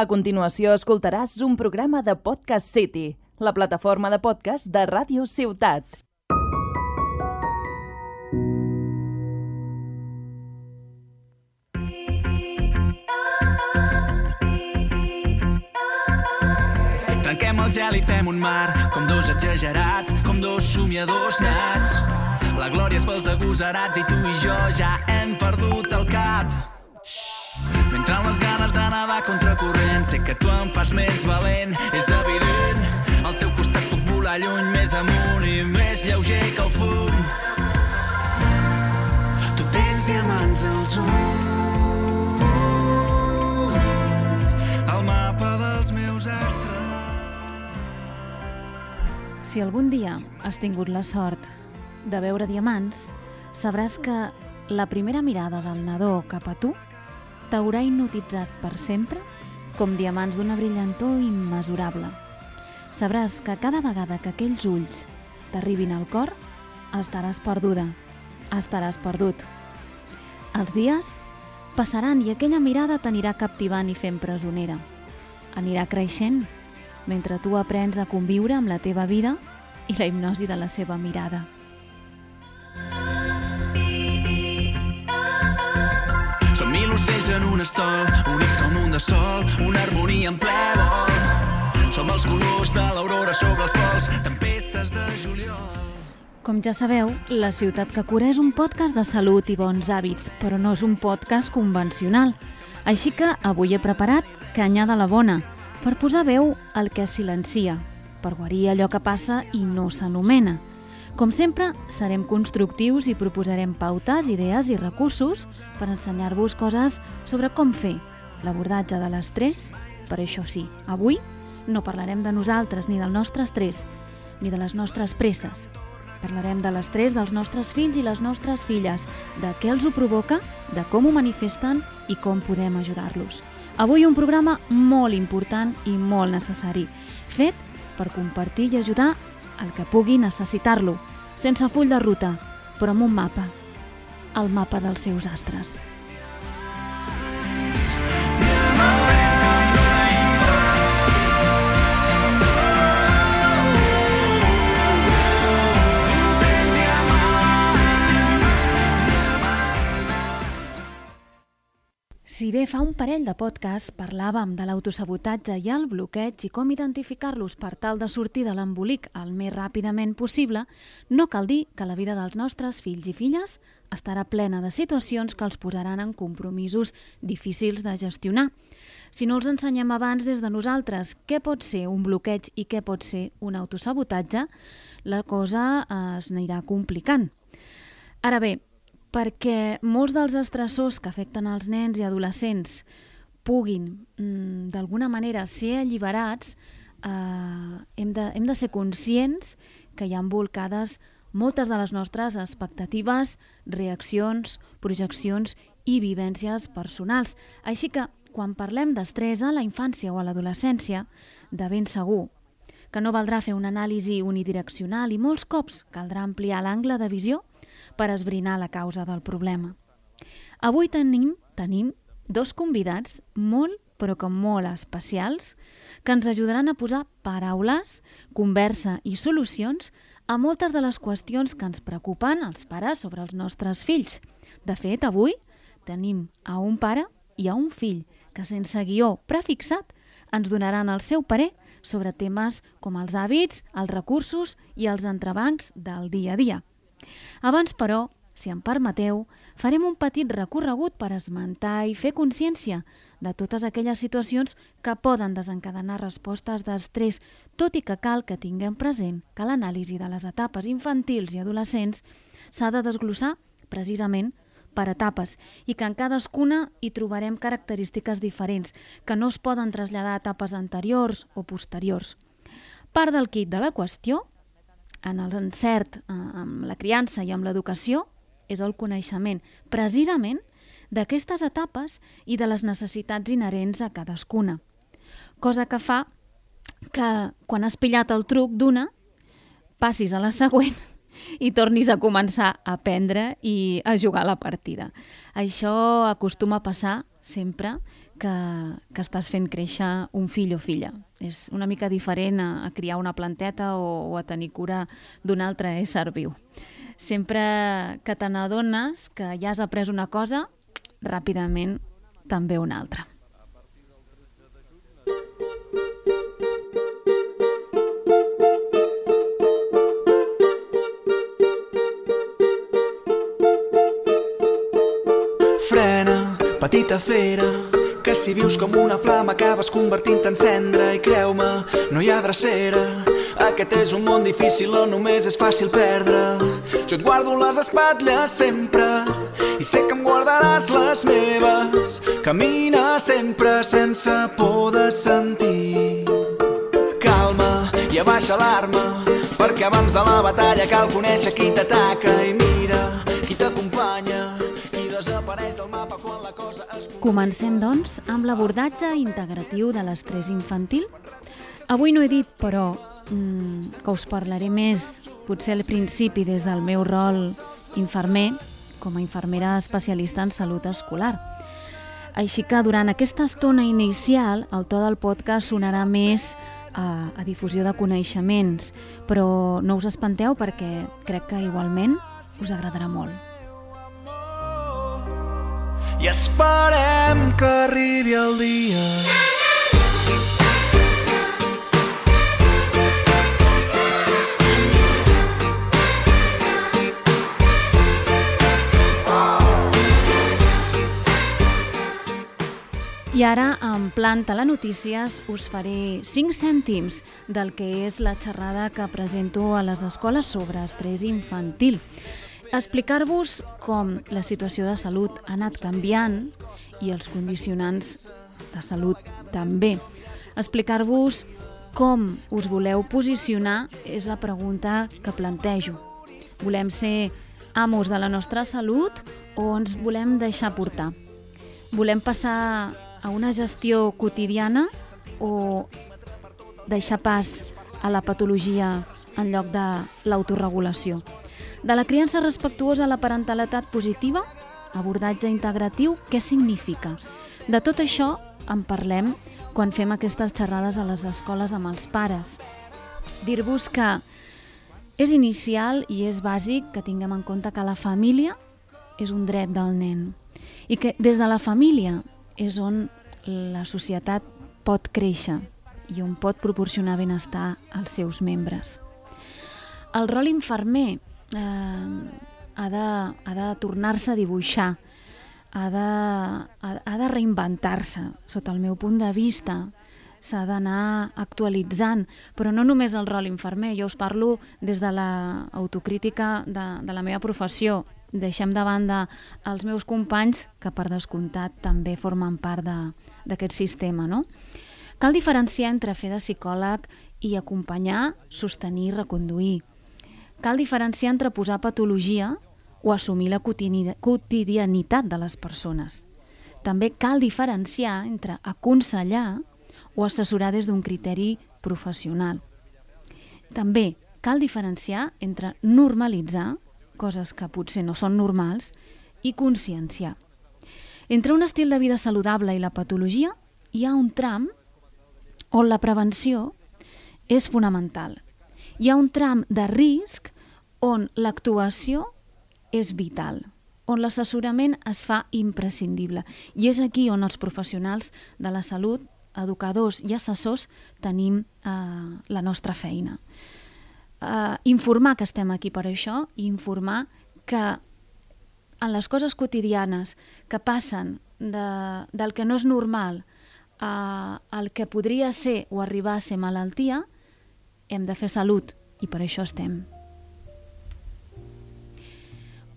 A continuació escoltaràs un programa de Podcast City, la plataforma de podcast de Ràdio Ciutat. Trenquem el gel i fem un mar, com dos exagerats, com dos somiadors nats. La glòria és pels agosarats i tu i jo ja hem perdut el cap. M'entren les ganes de nedar contra corrent, sé que tu em fas més valent, és evident. Al teu costat puc volar lluny, més amunt i més lleuger que el fum. Tu tens diamants als ulls, el mapa dels meus astres. Si algun dia has tingut la sort de veure diamants, sabràs que la primera mirada del nadó cap a tu t'haurà hipnotitzat per sempre com diamants d'una brillantor immesurable. Sabràs que cada vegada que aquells ulls t'arribin al cor, estaràs perduda, estaràs perdut. Els dies passaran i aquella mirada t'anirà captivant i fent presonera. Anirà creixent mentre tu aprens a conviure amb la teva vida i la hipnosi de la seva mirada. Som en un estol, units com un de sol, una harmonia en ple vol. Som els colors de l'aurora sobre els pols, tempestes de juliol. Com ja sabeu, La Ciutat que cura és un podcast de salut i bons hàbits, però no és un podcast convencional. Així que avui he preparat Canya de la Bona, per posar veu al que silencia, per guarir allò que passa i no s'anomena. Com sempre, serem constructius i proposarem pautes, idees i recursos per ensenyar-vos coses sobre com fer l'abordatge de l'estrès, però això sí, avui no parlarem de nosaltres ni del nostre estrès, ni de les nostres presses. Parlarem de l'estrès dels nostres fills i les nostres filles, de què els ho provoca, de com ho manifesten i com podem ajudar-los. Avui un programa molt important i molt necessari, fet per compartir i ajudar el que pugui necessitar-lo, sense full de ruta, però amb un mapa, el mapa dels seus astres. Si bé fa un parell de podcasts parlàvem de l'autosabotatge i el bloqueig i com identificar-los per tal de sortir de l'embolic el més ràpidament possible, no cal dir que la vida dels nostres fills i filles estarà plena de situacions que els posaran en compromisos difícils de gestionar. Si no els ensenyem abans des de nosaltres què pot ser un bloqueig i què pot ser un autosabotatge, la cosa es anirà complicant. Ara bé, perquè molts dels estressors que afecten els nens i adolescents puguin, mm, d'alguna manera, ser alliberats, eh, hem, de, hem de ser conscients que hi ha volcades moltes de les nostres expectatives, reaccions, projeccions i vivències personals. Així que, quan parlem d'estrès a la infància o a l'adolescència, de ben segur que no valdrà fer una anàlisi unidireccional i molts cops caldrà ampliar l'angle de visió per esbrinar la causa del problema. Avui tenim, tenim dos convidats molt, però que molt especials, que ens ajudaran a posar paraules, conversa i solucions a moltes de les qüestions que ens preocupen als pares sobre els nostres fills. De fet, avui tenim a un pare i a un fill que sense guió prefixat ens donaran el seu parer sobre temes com els hàbits, els recursos i els entrebancs del dia a dia. Abans, però, si em permeteu, farem un petit recorregut per esmentar i fer consciència de totes aquelles situacions que poden desencadenar respostes d'estrès, tot i que cal que tinguem present que l'anàlisi de les etapes infantils i adolescents s'ha de desglossar precisament per etapes i que en cadascuna hi trobarem característiques diferents que no es poden traslladar a etapes anteriors o posteriors. Part del kit de la qüestió en l'encert eh, amb la criança i amb l'educació és el coneixement precisament d'aquestes etapes i de les necessitats inherents a cadascuna. Cosa que fa que quan has pillat el truc d'una, passis a la següent i tornis a començar a aprendre i a jugar la partida. Això acostuma a passar sempre que, que estàs fent créixer un fill o filla. És una mica diferent a, a criar una planteta o, o a tenir cura d'un altre ésser viu. Sempre que te n'adones que ja has après una cosa, ràpidament també una altra. Frena, petita fera, que si vius com una flama acabes convertint en cendra i creu-me, no hi ha drecera. Aquest és un món difícil on només és fàcil perdre. Jo et guardo les espatlles sempre i sé que em guardaràs les meves. Camina sempre sense por de sentir. Calma i abaixa l'arma, perquè abans de la batalla cal conèixer qui t'ataca i mira Comencem, doncs, amb l'abordatge integratiu de l'estrès infantil. Avui no he dit, però, mm, que us parlaré més, potser al principi, des del meu rol infermer, com a infermera especialista en salut escolar. Així que durant aquesta estona inicial, el to del podcast sonarà més a, a difusió de coneixements, però no us espanteu perquè crec que igualment us agradarà molt. I esperem que arribi el dia. I ara, en plan telenotícies, us faré 5 cèntims del que és la xerrada que presento a les escoles sobre estrès infantil. Explicar-vos com la situació de salut ha anat canviant i els condicionants de salut també. Explicar-vos com us voleu posicionar és la pregunta que plantejo. Volem ser amos de la nostra salut o ens volem deixar portar? Volem passar a una gestió quotidiana o deixar pas a la patologia en lloc de l'autorregulació. De la criança respectuosa a la parentalitat positiva, abordatge integratiu, què significa? De tot això en parlem quan fem aquestes xerrades a les escoles amb els pares. Dir-vos que és inicial i és bàsic que tinguem en compte que la família és un dret del nen i que des de la família és on la societat pot créixer i on pot proporcionar benestar als seus membres. El rol infermer eh, ha de, ha de tornar-se a dibuixar, ha de, ha, ha de reinventar-se, sota el meu punt de vista, s'ha d'anar actualitzant, però no només el rol infermer, jo us parlo des de l'autocrítica de, de la meva professió, deixem de banda els meus companys, que per descomptat també formen part d'aquest sistema. No? Cal diferenciar entre fer de psicòleg i acompanyar, sostenir i reconduir. Cal diferenciar entre posar patologia o assumir la quotidianitat de les persones. També cal diferenciar entre aconsellar o assessorar des d'un criteri professional. També cal diferenciar entre normalitzar coses que potser no són normals, i conscienciar. Entre un estil de vida saludable i la patologia hi ha un tram on la prevenció és fonamental. Hi ha un tram de risc on l'actuació és vital, on l'assessorament es fa imprescindible. I és aquí on els professionals de la salut, educadors i assessors, tenim eh, la nostra feina eh, informar que estem aquí per això i informar que en les coses quotidianes que passen de, del que no és normal a, al que podria ser o arribar a ser malaltia, hem de fer salut i per això estem.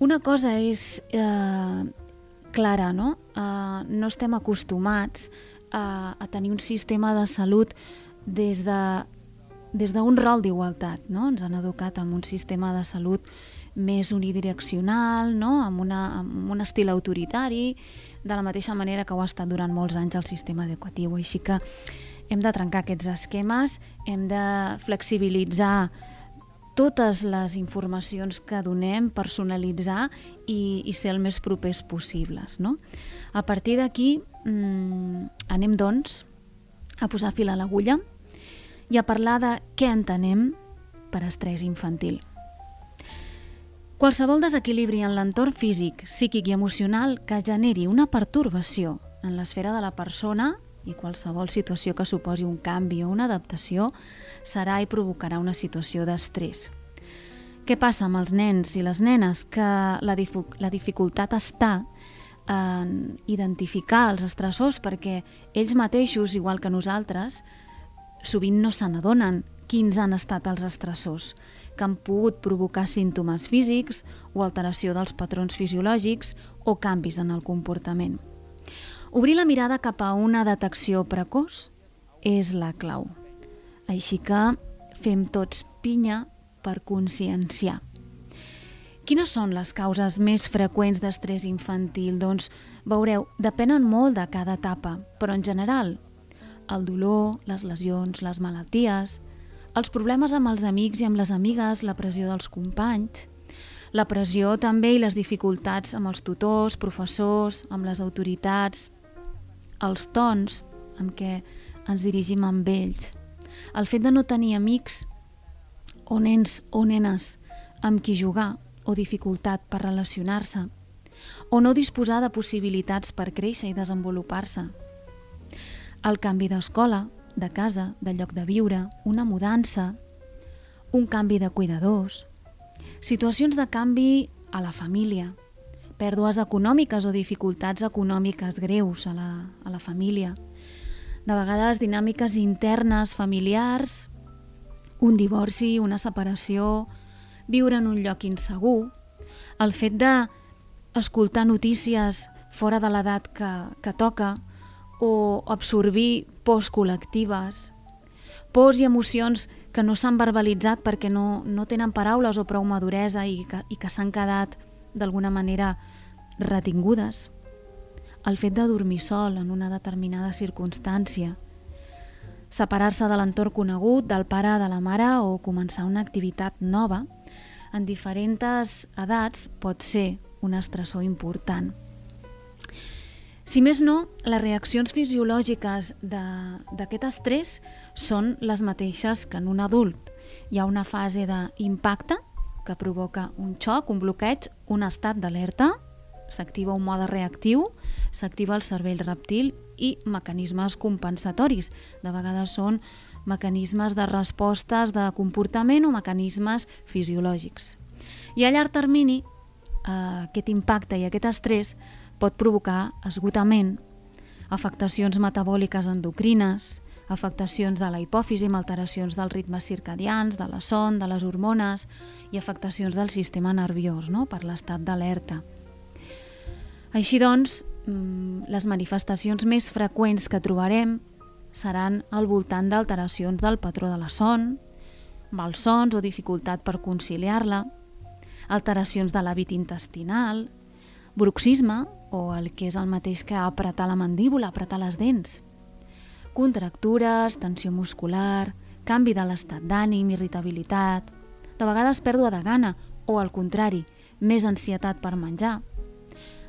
Una cosa és eh, clara, no? Eh, no estem acostumats a, a tenir un sistema de salut des de des d'un rol d'igualtat. No? Ens han educat amb un sistema de salut més unidireccional, no? amb, una, amb un estil autoritari, de la mateixa manera que ho ha estat durant molts anys el sistema educatiu. Així que hem de trencar aquests esquemes, hem de flexibilitzar totes les informacions que donem, personalitzar i, i ser el més propers possibles. No? A partir d'aquí, mm, anem, doncs, a posar fil a l'agulla i a parlar de què entenem per estrès infantil. Qualsevol desequilibri en l'entorn físic, psíquic i emocional que generi una pertorbació en l'esfera de la persona i qualsevol situació que suposi un canvi o una adaptació serà i provocarà una situació d'estrès. Què passa amb els nens i les nenes? Que la, la dificultat està en identificar els estressors perquè ells mateixos, igual que nosaltres, sovint no se n'adonen quins han estat els estressors, que han pogut provocar símptomes físics o alteració dels patrons fisiològics o canvis en el comportament. Obrir la mirada cap a una detecció precoç és la clau. Així que fem tots pinya per conscienciar. Quines són les causes més freqüents d'estrès infantil? Doncs, veureu, depenen molt de cada etapa, però en general, el dolor, les lesions, les malalties, els problemes amb els amics i amb les amigues, la pressió dels companys, la pressió també i les dificultats amb els tutors, professors, amb les autoritats, els tons amb què ens dirigim amb ells, el fet de no tenir amics o nens o nenes amb qui jugar o dificultat per relacionar-se, o no disposar de possibilitats per créixer i desenvolupar-se. El canvi d'escola, de casa, de lloc de viure, una mudança, un canvi de cuidadors, situacions de canvi a la família, pèrdues econòmiques o dificultats econòmiques greus a la, a la família. De vegades dinàmiques internes familiars, un divorci, una separació, viure en un lloc insegur, el fet de notícies fora de l'edat que, que toca o absorbir pors col·lectives, pors i emocions que no s'han verbalitzat perquè no, no tenen paraules o prou maduresa i que, i que s'han quedat d'alguna manera retingudes, el fet de dormir sol en una determinada circumstància, separar-se de l'entorn conegut, del pare, de la mare o començar una activitat nova, en diferents edats pot ser un estressor important. Si més no, les reaccions fisiològiques d'aquest estrès són les mateixes que en un adult. Hi ha una fase d'impacte que provoca un xoc, un bloqueig, un estat d'alerta, s'activa un mode reactiu, s'activa el cervell reptil i mecanismes compensatoris. De vegades són mecanismes de respostes de comportament o mecanismes fisiològics. I a llarg termini, eh, aquest impacte i aquest estrès pot provocar esgotament, afectacions metabòliques endocrines, afectacions de la hipòfisi amb alteracions dels ritmes circadians, de la son, de les hormones i afectacions del sistema nerviós no? per l'estat d'alerta. Així doncs, mm, les manifestacions més freqüents que trobarem seran al voltant d'alteracions del patró de la son, malsons o dificultat per conciliar-la, alteracions de l'hàbit intestinal, bruxisme, o el que és el mateix que apretar la mandíbula, apretar les dents, contractures, tensió muscular, canvi de l'estat d'ànim, irritabilitat, de vegades pèrdua de gana o, al contrari, més ansietat per menjar.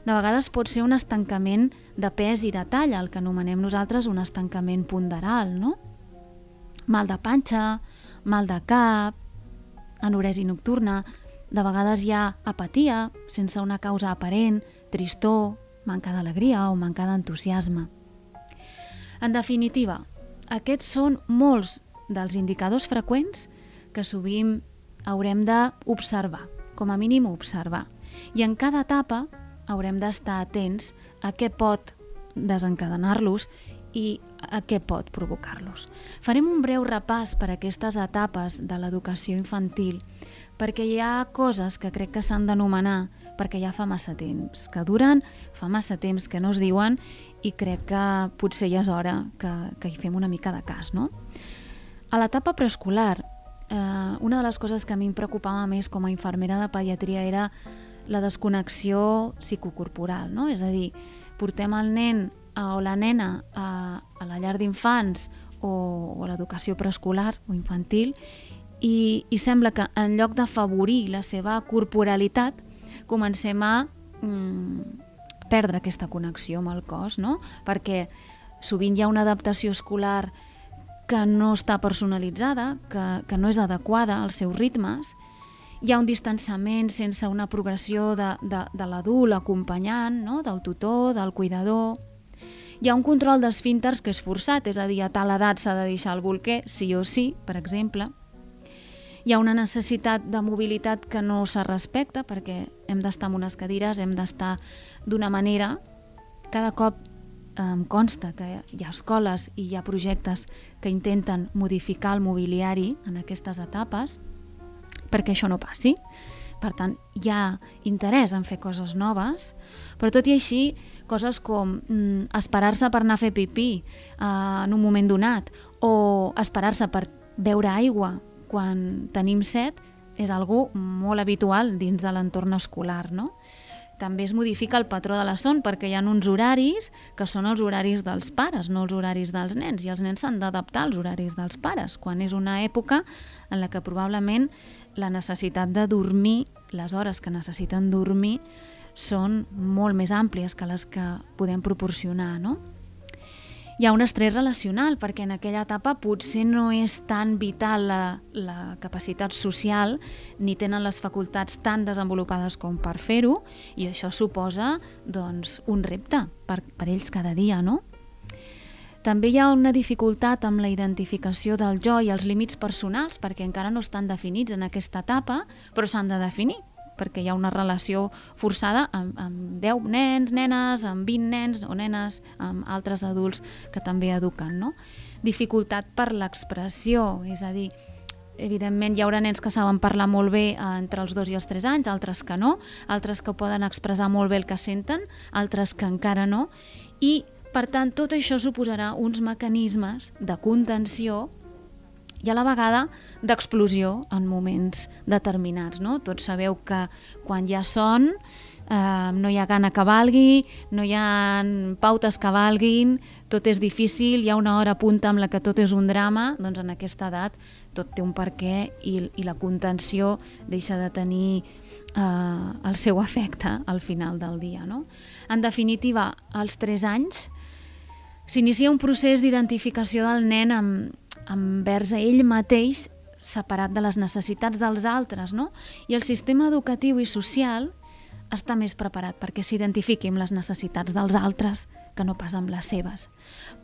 De vegades pot ser un estancament de pes i de talla, el que anomenem nosaltres un estancament ponderal, no? Mal de panxa, mal de cap, anoresi nocturna, de vegades hi ha apatia, sense una causa aparent, tristor, manca d'alegria o manca d'entusiasme. En definitiva, aquests són molts dels indicadors freqüents que sovint haurem d'observar, com a mínim observar. I en cada etapa haurem d'estar atents a què pot desencadenar-los i a què pot provocar-los. Farem un breu repàs per aquestes etapes de l'educació infantil perquè hi ha coses que crec que s'han d'anomenar perquè ja fa massa temps, que duren, fa massa temps que no es diuen i crec que potser ja és hora que, que hi fem una mica de cas. No? A l'etapa preescolar, eh, una de les coses que a mi em preocupava més com a infermera de pediatria era la desconnexió psicocorporal, no? és a dir, portem el nen o la nena a, a la llar d'infants o, o a l'educació preescolar o infantil i, i sembla que en lloc d'afavorir la seva corporalitat comencem a mm, perdre aquesta connexió amb el cos, no? Perquè sovint hi ha una adaptació escolar que no està personalitzada, que, que no és adequada als seus ritmes, hi ha un distanciament sense una progressió de, de, de l'adult acompanyant, no? del tutor, del cuidador. Hi ha un control d'esfínters que és forçat, és a dir, a tal edat s'ha de deixar el bolquer, sí o sí, per exemple. Hi ha una necessitat de mobilitat que no se respecta perquè hem d'estar en unes cadires, hem d'estar d'una manera. Cada cop em consta que hi ha escoles i hi ha projectes que intenten modificar el mobiliari en aquestes etapes perquè això no passi. Per tant, hi ha interès en fer coses noves, però tot i així, coses com mm, esperar-se per anar a fer pipí eh, en un moment donat o esperar-se per beure aigua quan tenim set és algo molt habitual dins de l'entorn escolar, no? També es modifica el patró de la son perquè hi ha uns horaris que són els horaris dels pares, no els horaris dels nens, i els nens s'han d'adaptar als horaris dels pares, quan és una època en la que probablement la necessitat de dormir, les hores que necessiten dormir, són molt més àmplies que les que podem proporcionar, no? Hi ha un estrès relacional, perquè en aquella etapa potser no és tan vital la, la capacitat social ni tenen les facultats tan desenvolupades com per fer-ho, i això suposa doncs, un repte per, per ells cada dia, no? També hi ha una dificultat amb la identificació del jo i els límits personals, perquè encara no estan definits en aquesta etapa, però s'han de definir perquè hi ha una relació forçada amb, amb 10 nens, nenes, amb 20 nens o nenes, amb altres adults que també eduquen. No? Dificultat per l'expressió, és a dir, evidentment hi haurà nens que saben parlar molt bé eh, entre els 2 i els 3 anys, altres que no, altres que poden expressar molt bé el que senten, altres que encara no, i per tant tot això suposarà uns mecanismes de contenció i a la vegada d'explosió en moments determinats. No? Tots sabeu que quan hi ha son eh, no hi ha gana que valgui, no hi ha pautes que valguin, tot és difícil, hi ha una hora punta amb la que tot és un drama, doncs en aquesta edat tot té un perquè i, i la contenció deixa de tenir eh, el seu efecte al final del dia. No? En definitiva, als 3 anys s'inicia un procés d'identificació del nen amb, envers a ell mateix separat de les necessitats dels altres, no? I el sistema educatiu i social està més preparat perquè s'identifiqui amb les necessitats dels altres que no pas amb les seves.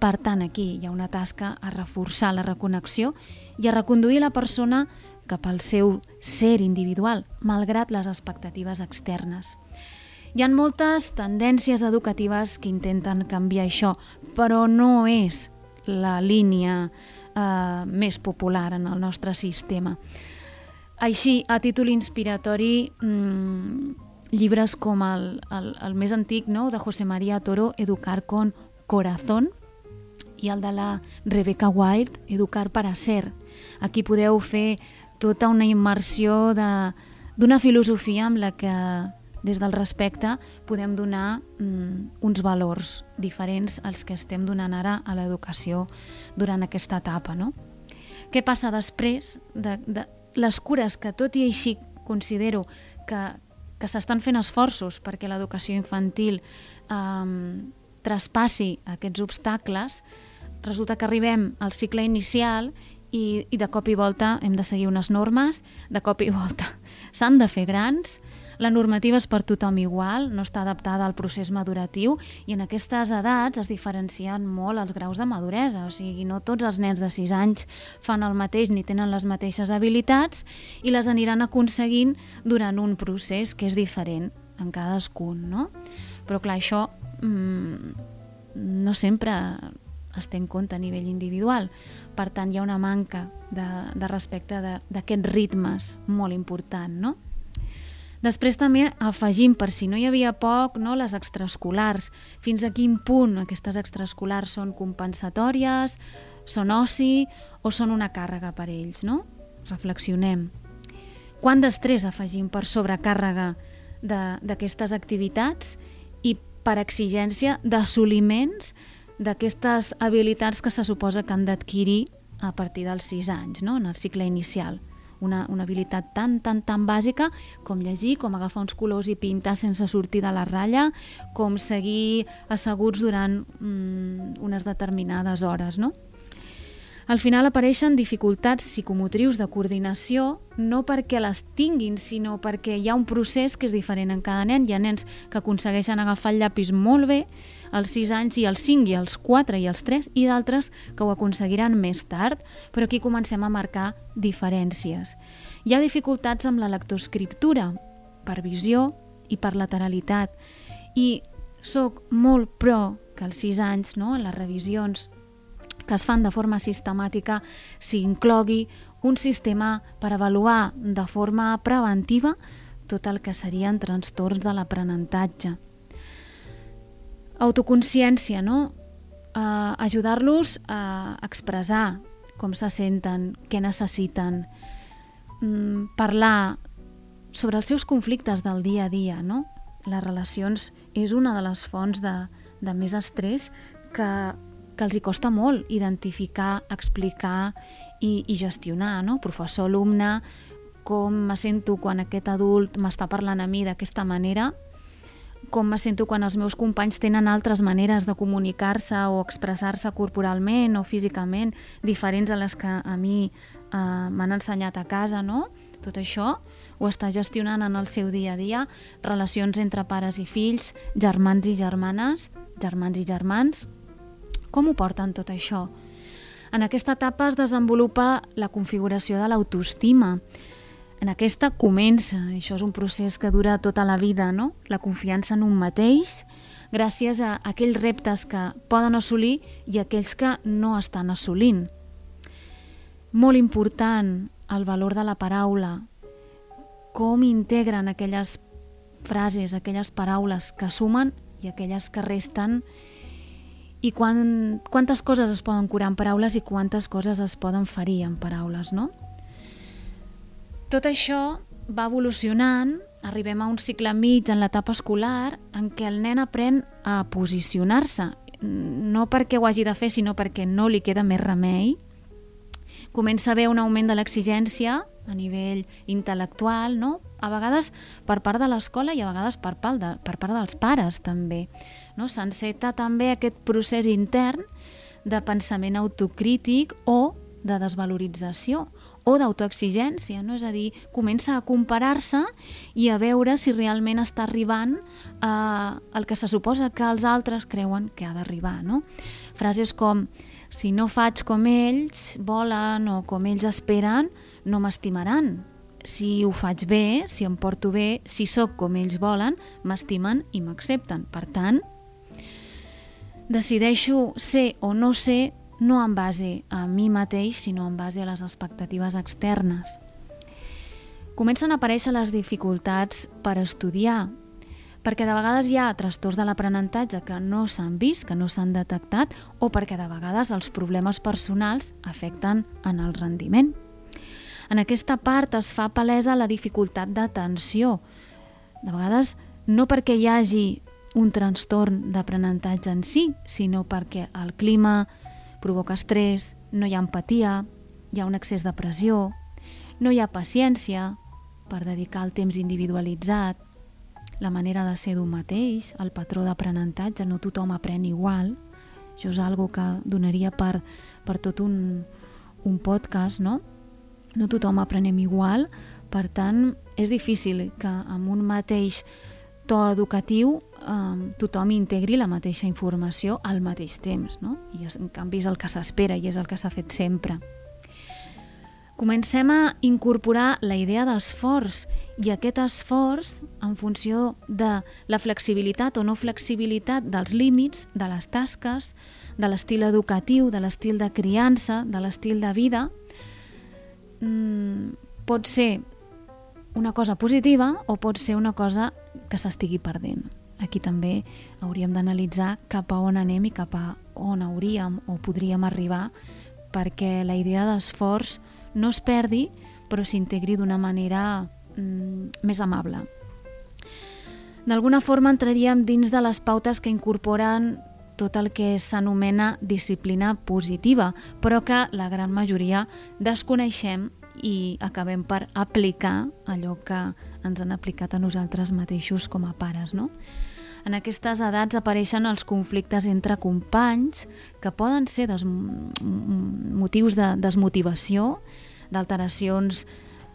Per tant, aquí hi ha una tasca a reforçar la reconnexió i a reconduir la persona cap al seu ser individual, malgrat les expectatives externes. Hi ha moltes tendències educatives que intenten canviar això, però no és la línia eh, més popular en el nostre sistema. Així, a títol inspiratori, mmm, llibres com el, el, el més antic no? de José María Toro, Educar con Corazón, i el de la Rebecca Wild, Educar para ser. Aquí podeu fer tota una immersió d'una filosofia amb la que des del respecte podem donar mm, uns valors diferents als que estem donant ara a l'educació durant aquesta etapa. No? Què passa després de, de les cures que tot i així considero que, que s'estan fent esforços perquè l'educació infantil eh, traspassi aquests obstacles, resulta que arribem al cicle inicial i, i de cop i volta hem de seguir unes normes, de cop i volta s'han de fer grans, la normativa és per tothom igual, no està adaptada al procés maduratiu i en aquestes edats es diferencien molt els graus de maduresa, o sigui, no tots els nens de 6 anys fan el mateix ni tenen les mateixes habilitats i les aniran aconseguint durant un procés que és diferent en cadascun, no? Però clar, això mmm, no sempre es té en compte a nivell individual. Per tant, hi ha una manca de, de respecte d'aquests ritmes molt important, no? Després també afegim, per si no hi havia poc, no, les extraescolars. Fins a quin punt aquestes extraescolars són compensatòries, són oci o són una càrrega per ells, no? Reflexionem. Quant d'estrès afegim per sobrecàrrega d'aquestes activitats i per exigència d'assoliments d'aquestes habilitats que se suposa que han d'adquirir a partir dels 6 anys, no? en el cicle inicial una, una habilitat tan, tan, tan bàsica com llegir, com agafar uns colors i pintar sense sortir de la ratlla, com seguir asseguts durant mm, unes determinades hores, no? Al final apareixen dificultats psicomotrius de coordinació no perquè les tinguin, sinó perquè hi ha un procés que és diferent en cada nen. Hi ha nens que aconsegueixen agafar el llapis molt bé als 6 anys i als 5 i als 4 i als 3 i d'altres que ho aconseguiran més tard, però aquí comencem a marcar diferències. Hi ha dificultats amb la lectoescriptura, per visió i per lateralitat. I sóc molt pro que als 6 anys, no, en les revisions que es fan de forma sistemàtica s'inclogui un sistema per avaluar de forma preventiva tot el que serien trastorns de l'aprenentatge. Autoconsciència, no? Uh, Ajudar-los a expressar com se senten, què necessiten, mm, parlar sobre els seus conflictes del dia a dia, no? Les relacions és una de les fonts de, de més estrès que que els hi costa molt identificar, explicar i, i gestionar, no? Professor-alumne, com me sento quan aquest adult m'està parlant a mi d'aquesta manera, com me sento quan els meus companys tenen altres maneres de comunicar-se o expressar-se corporalment o físicament, diferents a les que a mi eh, m'han ensenyat a casa, no? Tot això ho està gestionant en el seu dia a dia, relacions entre pares i fills, germans i germanes, germans i germans, com ho porten tot això? En aquesta etapa es desenvolupa la configuració de l'autoestima. En aquesta comença, això és un procés que dura tota la vida, no? la confiança en un mateix, gràcies a aquells reptes que poden assolir i aquells que no estan assolint. Molt important el valor de la paraula, com integren aquelles frases, aquelles paraules que sumen i aquelles que resten i quan, quantes coses es poden curar amb paraules i quantes coses es poden ferir amb paraules, no? Tot això va evolucionant, arribem a un cicle mig en l'etapa escolar en què el nen aprèn a posicionar-se, no perquè ho hagi de fer, sinó perquè no li queda més remei. Comença a haver un augment de l'exigència a nivell intel·lectual, no? a vegades per part de l'escola i a vegades per part, de, per part dels pares també. No? S'enceta també aquest procés intern de pensament autocrític o de desvalorització o d'autoexigència, no? és a dir, comença a comparar-se i a veure si realment està arribant a el que se suposa que els altres creuen que ha d'arribar. No? Frases com si no faig com ells volen o com ells esperen, no m'estimaran. Si ho faig bé, si em porto bé, si sóc com ells volen, m'estimen i m'accepten. Per tant, decideixo ser o no ser no en base a mi mateix, sinó en base a les expectatives externes. Comencen a aparèixer les dificultats per estudiar, perquè de vegades hi ha trastorns de l'aprenentatge que no s'han vist, que no s'han detectat, o perquè de vegades els problemes personals afecten en el rendiment. En aquesta part es fa palesa la dificultat d'atenció. De vegades, no perquè hi hagi un trastorn d'aprenentatge en si, sinó perquè el clima provoca estrès, no hi ha empatia, hi ha un excés de pressió, no hi ha paciència per dedicar el temps individualitzat, la manera de ser d'un mateix, el patró d'aprenentatge, no tothom aprèn igual. Això és algo que donaria per, per tot un, un podcast, no? no tothom aprenem igual, per tant, és difícil que amb un mateix to educatiu eh, tothom integri la mateixa informació al mateix temps, no? I en canvi és el que s'espera i és el que s'ha fet sempre. Comencem a incorporar la idea d'esforç i aquest esforç en funció de la flexibilitat o no flexibilitat dels límits, de les tasques, de l'estil educatiu, de l'estil de criança, de l'estil de vida, mm, pot ser una cosa positiva o pot ser una cosa que s'estigui perdent. Aquí també hauríem d'analitzar cap a on anem i cap a on hauríem o podríem arribar perquè la idea d'esforç no es perdi però s'integri d'una manera mm, més amable. D'alguna forma entraríem dins de les pautes que incorporen tot el que s'anomena disciplina positiva, però que la gran majoria desconeixem i acabem per aplicar allò que ens han aplicat a nosaltres mateixos com a pares, no? En aquestes edats apareixen els conflictes entre companys que poden ser des motius de desmotivació, d'alteracions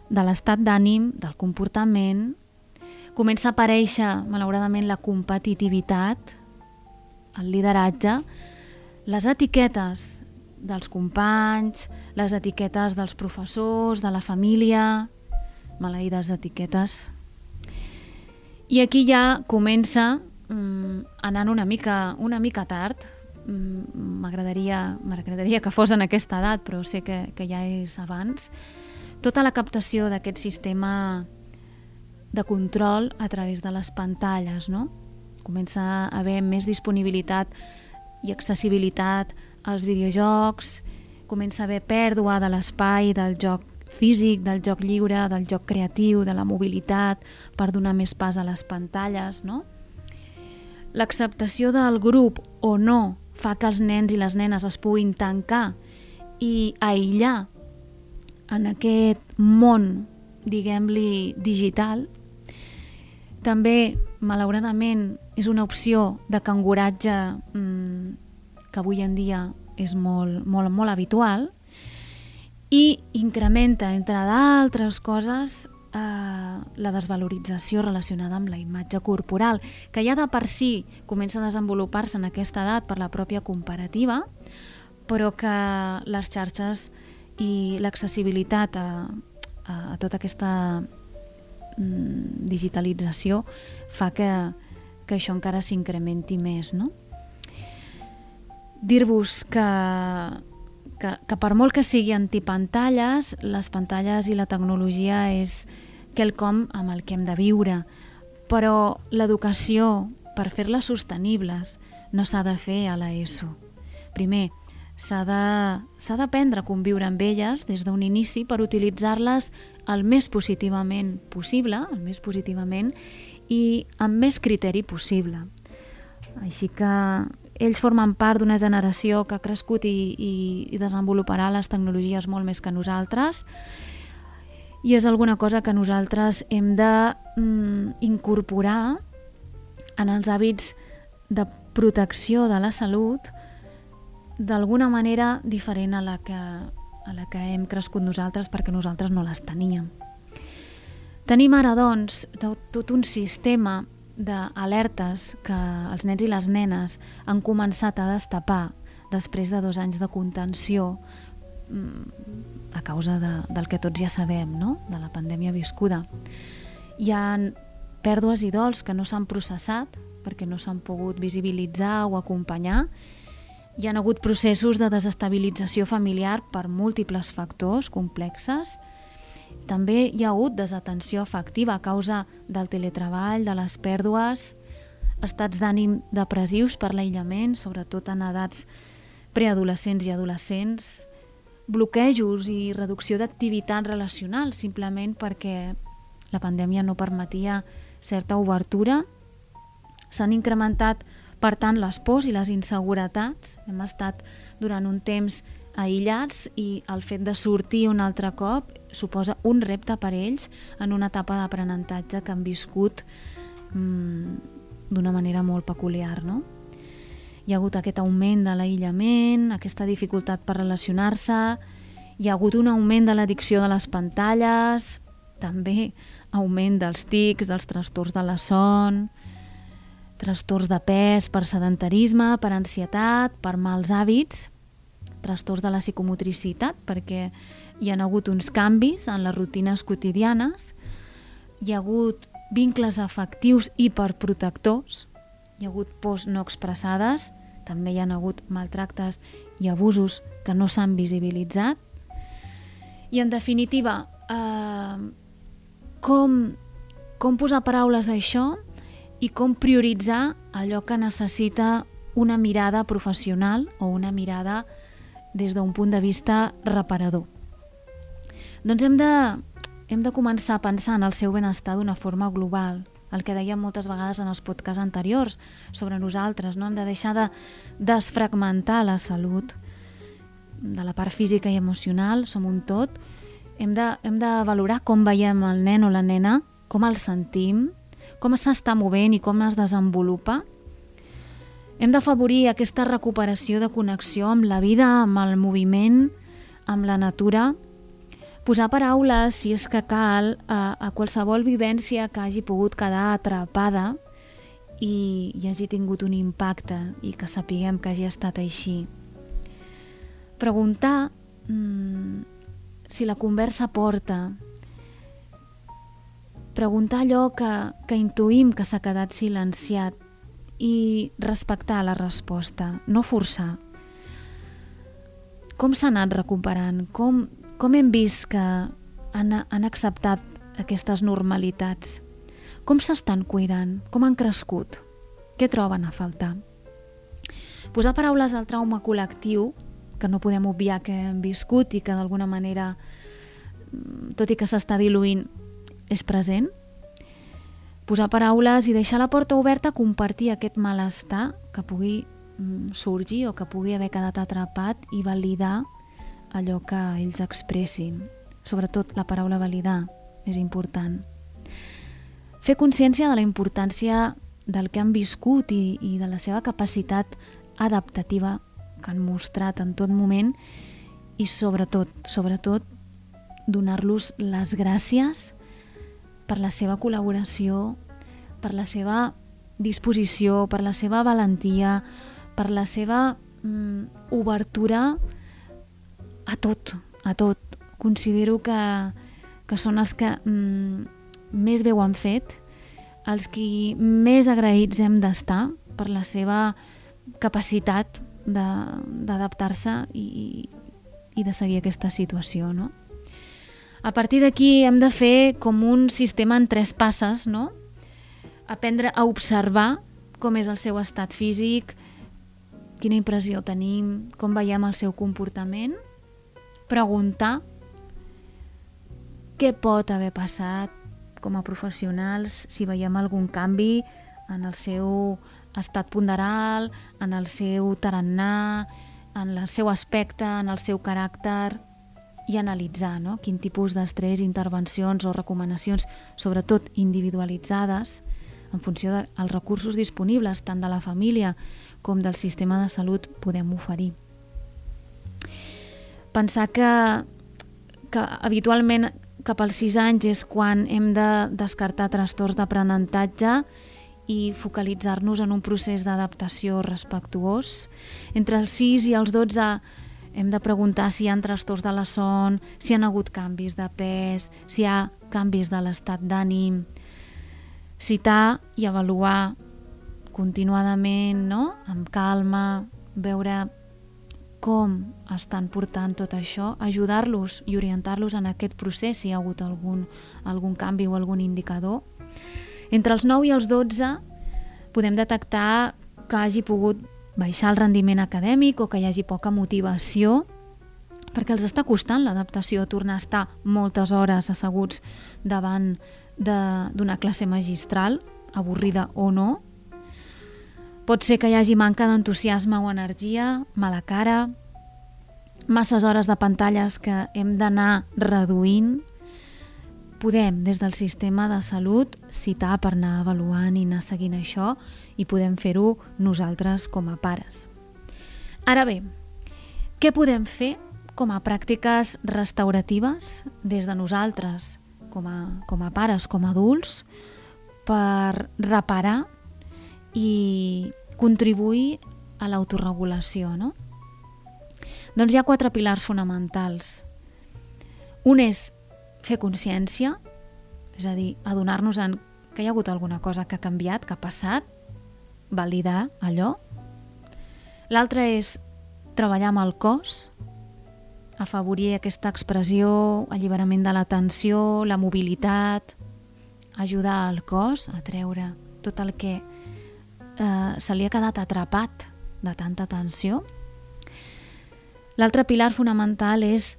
de l'estat d'ànim, del comportament. Comença a aparèixer, malauradament, la competitivitat, el lideratge, les etiquetes dels companys, les etiquetes dels professors, de la família, maleïdes etiquetes. I aquí ja comença mm, anant una mica, una mica tard, mm, m'agradaria m'agradaria que fos en aquesta edat, però sé que, que ja és abans, tota la captació d'aquest sistema de control a través de les pantalles, no? Comença a haver més disponibilitat i accessibilitat als videojocs, comença a haver pèrdua de l'espai del joc físic, del joc lliure, del joc creatiu, de la mobilitat, per donar més pas a les pantalles, no? L'acceptació del grup o no fa que els nens i les nenes es puguin tancar i aïllar en aquest món, diguem-li, digital, també, malauradament, és una opció de canguratge mmm, que avui en dia és molt, molt, molt habitual i incrementa, entre d'altres coses, eh, la desvalorització relacionada amb la imatge corporal, que ja de per si comença a desenvolupar-se en aquesta edat per la pròpia comparativa, però que les xarxes i l'accessibilitat a, a, a tota aquesta mm, digitalització fa que, que això encara s'incrementi més, no? Dir-vos que, que, que per molt que sigui antipantalles, les pantalles i la tecnologia és quelcom amb el que hem de viure, però l'educació, per fer-les sostenibles, no s'ha de fer a l'ESO. Primer, s'ha d'aprendre a conviure amb elles des d'un inici per utilitzar-les el més positivament possible, el més positivament, i amb més criteri possible. Així que ells formen part d'una generació que ha crescut i, i, i desenvoluparà les tecnologies molt més que nosaltres i és alguna cosa que nosaltres hem de mm, incorporar en els hàbits de protecció de la salut d'alguna manera diferent a la, que, a la que hem crescut nosaltres perquè nosaltres no les teníem. Tenim ara, doncs, tot, un sistema d'alertes que els nens i les nenes han començat a destapar després de dos anys de contenció mm, a causa de, del que tots ja sabem, no? de la pandèmia viscuda. Hi ha pèrdues i dols que no s'han processat perquè no s'han pogut visibilitzar o acompanyar hi ha hagut processos de desestabilització familiar per múltiples factors complexes. També hi ha hagut desatenció afectiva a causa del teletreball, de les pèrdues, estats d'ànim depressius per l'aïllament, sobretot en edats preadolescents i adolescents, bloquejos i reducció d'activitat relacional simplement perquè la pandèmia no permetia certa obertura. S'han incrementat per tant, les pors i les inseguretats, hem estat durant un temps aïllats i el fet de sortir un altre cop suposa un repte per ells en una etapa d'aprenentatge que han viscut mmm, d'una manera molt peculiar, no? Hi ha hagut aquest augment de l'aïllament, aquesta dificultat per relacionar-se, hi ha hagut un augment de l'addicció de les pantalles, també augment dels tics, dels trastorns de la son, trastorns de pes per sedentarisme, per ansietat, per mals hàbits, trastorns de la psicomotricitat, perquè hi han hagut uns canvis en les rutines quotidianes, hi ha hagut vincles afectius hiperprotectors, hi ha hagut pors no expressades, també hi han hagut maltractes i abusos que no s'han visibilitzat. I, en definitiva, eh, com, com posar paraules a això i com prioritzar allò que necessita una mirada professional o una mirada des d'un punt de vista reparador. Doncs hem de, hem de començar a pensar en el seu benestar d'una forma global, el que dèiem moltes vegades en els podcasts anteriors sobre nosaltres, no? hem de deixar de desfragmentar la salut de la part física i emocional, som un tot, hem de, hem de valorar com veiem el nen o la nena, com el sentim, com s'està movent i com es desenvolupa. Hem d'afavorir aquesta recuperació de connexió amb la vida, amb el moviment, amb la natura, posar paraules, si és que cal, a, a qualsevol vivència que hagi pogut quedar atrapada i, i hagi tingut un impacte i que sapiguem que hagi estat així. Preguntar mmm, si la conversa porta, preguntar allò que, que intuïm que s'ha quedat silenciat i respectar la resposta, no forçar. Com s'ha anat recuperant? Com, com hem vist que han, han acceptat aquestes normalitats? Com s'estan cuidant? Com han crescut? Què troben a faltar? Posar paraules al trauma col·lectiu, que no podem obviar que hem viscut i que d'alguna manera, tot i que s'està diluint, és present. Posar paraules i deixar la porta oberta a compartir aquest malestar que pugui mm, sorgir o que pugui haver quedat atrapat i validar allò que ells expressin. Sobretot la paraula validar és important. Fer consciència de la importància del que han viscut i, i de la seva capacitat adaptativa que han mostrat en tot moment i sobretot, sobretot, donar-los les gràcies per la seva col·laboració, per la seva disposició, per la seva valentia, per la seva mm, obertura a tot, a tot. Considero que, que són els que mm, més bé ho han fet, els qui més agraïts hem d'estar per la seva capacitat d'adaptar-se i, i de seguir aquesta situació, no? A partir d'aquí hem de fer com un sistema en tres passes, no? Aprendre a observar com és el seu estat físic, quina impressió tenim, com veiem el seu comportament, preguntar què pot haver passat com a professionals, si veiem algun canvi en el seu estat ponderal, en el seu tarannà, en el seu aspecte, en el seu caràcter, i analitzar no? quin tipus d'estrès, intervencions o recomanacions, sobretot individualitzades, en funció dels recursos disponibles tant de la família com del sistema de salut podem oferir. Pensar que, que habitualment cap als 6 anys és quan hem de descartar trastorns d'aprenentatge i focalitzar-nos en un procés d'adaptació respectuós. Entre els 6 i els 12 hem de preguntar si hi ha trastorns de la son, si hi ha hagut canvis de pes, si hi ha canvis de l'estat d'ànim, citar i avaluar continuadament, no? amb calma, veure com estan portant tot això, ajudar-los i orientar-los en aquest procés si hi ha hagut algun, algun canvi o algun indicador. Entre els 9 i els 12 podem detectar que hagi pogut baixar el rendiment acadèmic o que hi hagi poca motivació perquè els està costant l'adaptació a tornar a estar moltes hores asseguts davant d'una classe magistral, avorrida o no. Pot ser que hi hagi manca d'entusiasme o energia, mala cara, masses hores de pantalles que hem d'anar reduint, podem, des del sistema de salut, citar per anar avaluant i anar seguint això i podem fer-ho nosaltres com a pares. Ara bé, què podem fer com a pràctiques restauratives des de nosaltres, com a, com a pares, com a adults, per reparar i contribuir a l'autoregulació, no? Doncs hi ha quatre pilars fonamentals. Un és fer consciència, és a dir, adonar-nos en que hi ha hagut alguna cosa que ha canviat, que ha passat, validar allò. L'altre és treballar amb el cos, afavorir aquesta expressió, alliberament de la tensió, la mobilitat, ajudar al cos a treure tot el que eh, se li ha quedat atrapat de tanta tensió. L'altre pilar fonamental és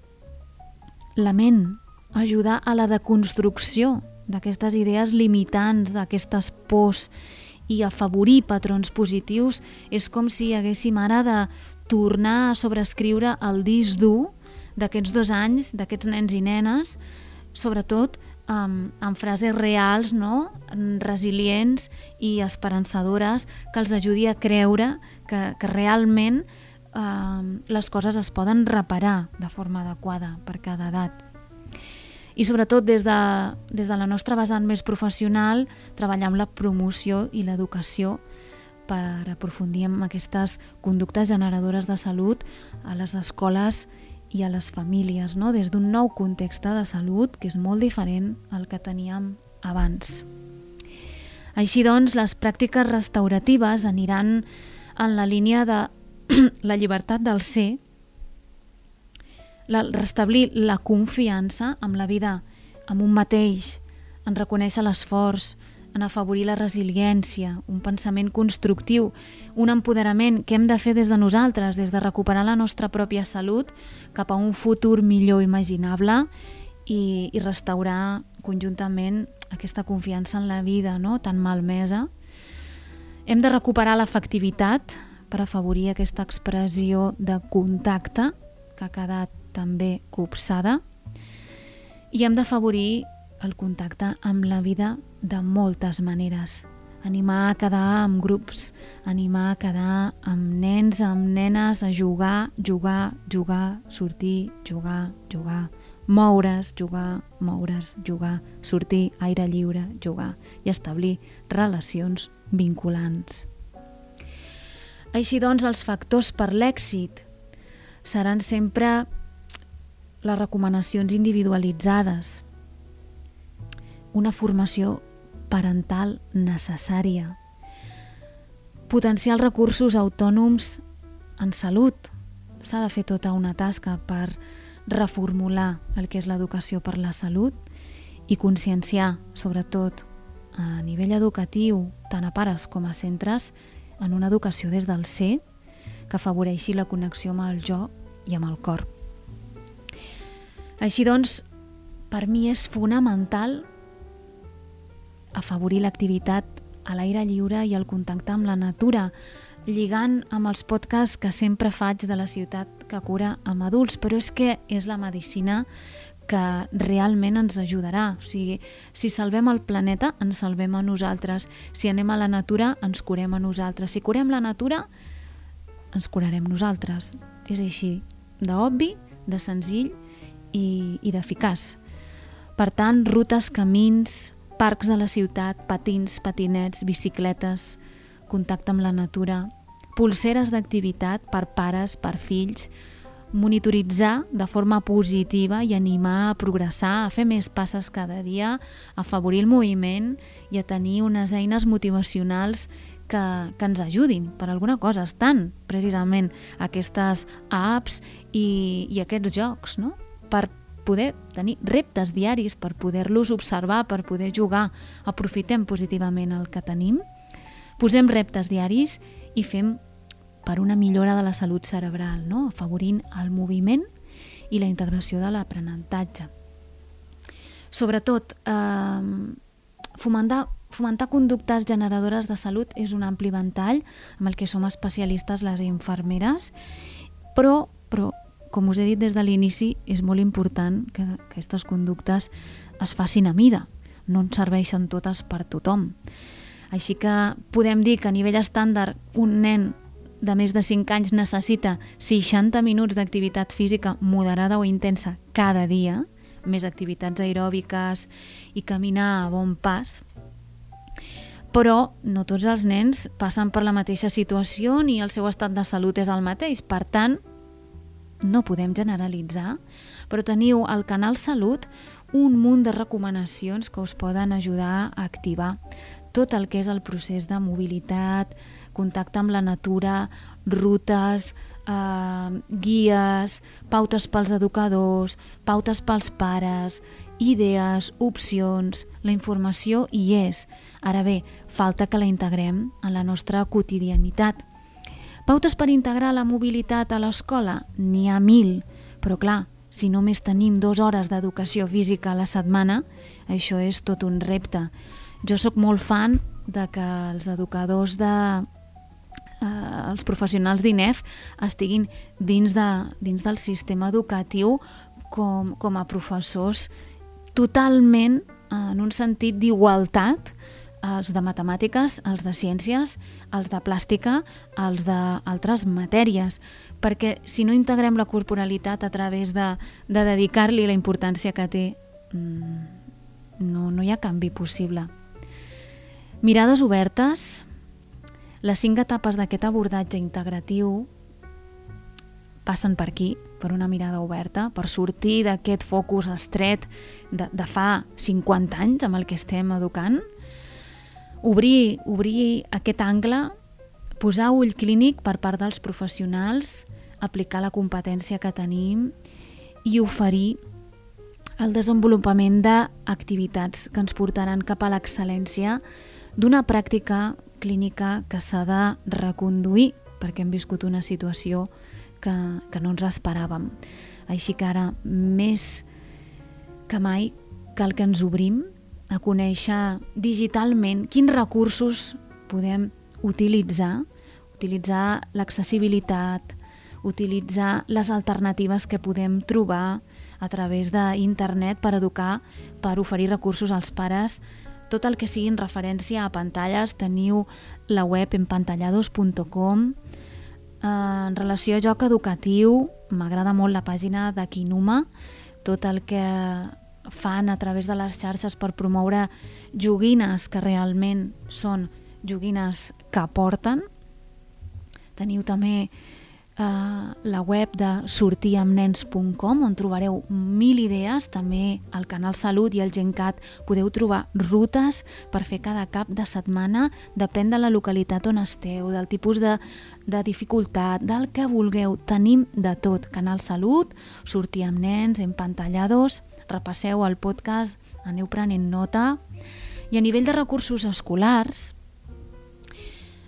la ment, ajudar a la deconstrucció d'aquestes idees limitants, d'aquestes pors i afavorir patrons positius és com si haguéssim ara de tornar a sobreescriure el disc dur d'aquests dos anys, d'aquests nens i nenes, sobretot amb, amb frases reals, no? resilients i esperançadores que els ajudi a creure que, que realment eh, les coses es poden reparar de forma adequada per cada edat. I sobretot des de, des de la nostra vessant més professional treballar amb la promoció i l'educació per aprofundir en aquestes conductes generadores de salut a les escoles i a les famílies, no? des d'un nou context de salut que és molt diferent al que teníem abans. Així doncs, les pràctiques restauratives aniran en la línia de la llibertat del ser, la, restablir la confiança amb la vida, amb un mateix, en reconèixer l'esforç, en afavorir la resiliència, un pensament constructiu, un empoderament que hem de fer des de nosaltres, des de recuperar la nostra pròpia salut cap a un futur millor imaginable i, i restaurar conjuntament aquesta confiança en la vida no? tan malmesa. Hem de recuperar l'efectivitat per afavorir aquesta expressió de contacte que ha quedat també copsada i hem d'afavorir el contacte amb la vida de moltes maneres. Animar a quedar amb grups, animar a quedar amb nens, amb nenes, a jugar, jugar, jugar, sortir, jugar, jugar, moure's, jugar, moure's, jugar, sortir, aire lliure, jugar i establir relacions vinculants. Així doncs, els factors per l'èxit seran sempre les recomanacions individualitzades, una formació parental necessària, potenciar els recursos autònoms en salut. S'ha de fer tota una tasca per reformular el que és l'educació per la salut i conscienciar, sobretot a nivell educatiu, tant a pares com a centres, en una educació des del ser que afavoreixi la connexió amb el jo i amb el cor. Així doncs, per mi és fonamental afavorir l'activitat a l'aire lliure i el contacte amb la natura, lligant amb els podcasts que sempre faig de la ciutat que cura amb adults, però és que és la medicina que realment ens ajudarà. O sigui, si salvem el planeta, ens salvem a nosaltres. Si anem a la natura, ens curem a nosaltres. Si curem la natura, ens curarem nosaltres. És així, d'obvi, de senzill i, i d'eficaç. Per tant, rutes, camins, parcs de la ciutat, patins, patinets, bicicletes, contacte amb la natura, pulseres d'activitat per pares, per fills, monitoritzar de forma positiva i animar a progressar, a fer més passes cada dia, a afavorir el moviment i a tenir unes eines motivacionals que, que ens ajudin per alguna cosa. Estan precisament aquestes apps i, i aquests jocs, no? per poder tenir reptes diaris per poder-los observar, per poder jugar. Aprofitem positivament el que tenim, posem reptes diaris i fem per una millora de la salut cerebral, no? afavorint el moviment i la integració de l'aprenentatge. Sobretot, eh, fomentar, fomentar conductes generadores de salut és un ampli ventall amb el que som especialistes les infermeres, però, però com us he dit des de l'inici, és molt important que aquestes conductes es facin a mida, no ens serveixen totes per tothom. Així que podem dir que a nivell estàndard un nen de més de 5 anys necessita 60 minuts d'activitat física moderada o intensa cada dia, més activitats aeròbiques i caminar a bon pas, però no tots els nens passen per la mateixa situació ni el seu estat de salut és el mateix. Per tant, no podem generalitzar, però teniu al Canal Salut un munt de recomanacions que us poden ajudar a activar tot el que és el procés de mobilitat, contacte amb la natura, rutes, eh, guies, pautes pels educadors, pautes pels pares, idees, opcions, la informació hi és. Ara bé, falta que la integrem en la nostra quotidianitat. Pautes per integrar la mobilitat a l'escola? N'hi ha mil, però clar, si només tenim dues hores d'educació física a la setmana, això és tot un repte. Jo sóc molt fan de que els educadors de eh, els professionals d'INEF estiguin dins, de, dins del sistema educatiu com, com a professors totalment en un sentit d'igualtat els de matemàtiques, els de ciències, els de plàstica, els d'altres matèries, perquè si no integrem la corporalitat a través de, de dedicar-li la importància que té, mm, no, no hi ha canvi possible. Mirades obertes, les cinc etapes d'aquest abordatge integratiu passen per aquí, per una mirada oberta, per sortir d'aquest focus estret de, de fa 50 anys amb el que estem educant, obrir, obrir aquest angle, posar ull clínic per part dels professionals, aplicar la competència que tenim i oferir el desenvolupament d'activitats que ens portaran cap a l'excel·lència d'una pràctica clínica que s'ha de reconduir perquè hem viscut una situació que, que no ens esperàvem. Així que ara, més que mai, cal que ens obrim a conèixer digitalment quins recursos podem utilitzar, utilitzar l'accessibilitat, utilitzar les alternatives que podem trobar a través d'internet per educar, per oferir recursos als pares. Tot el que siguin referència a pantalles, teniu la web empantallados.com. En relació a joc educatiu, m'agrada molt la pàgina de Kinuma, tot el que fan a través de les xarxes per promoure joguines que realment són joguines que aporten. Teniu també eh, la web de sortiamnens.com on trobareu mil idees, també al Canal Salut i al Gencat podeu trobar rutes per fer cada cap de setmana, depèn de la localitat on esteu, del tipus de, de dificultat, del que vulgueu, tenim de tot. Canal Salut, Sortir amb nens, empantallados, repasseu el podcast, aneu prenent nota. I a nivell de recursos escolars,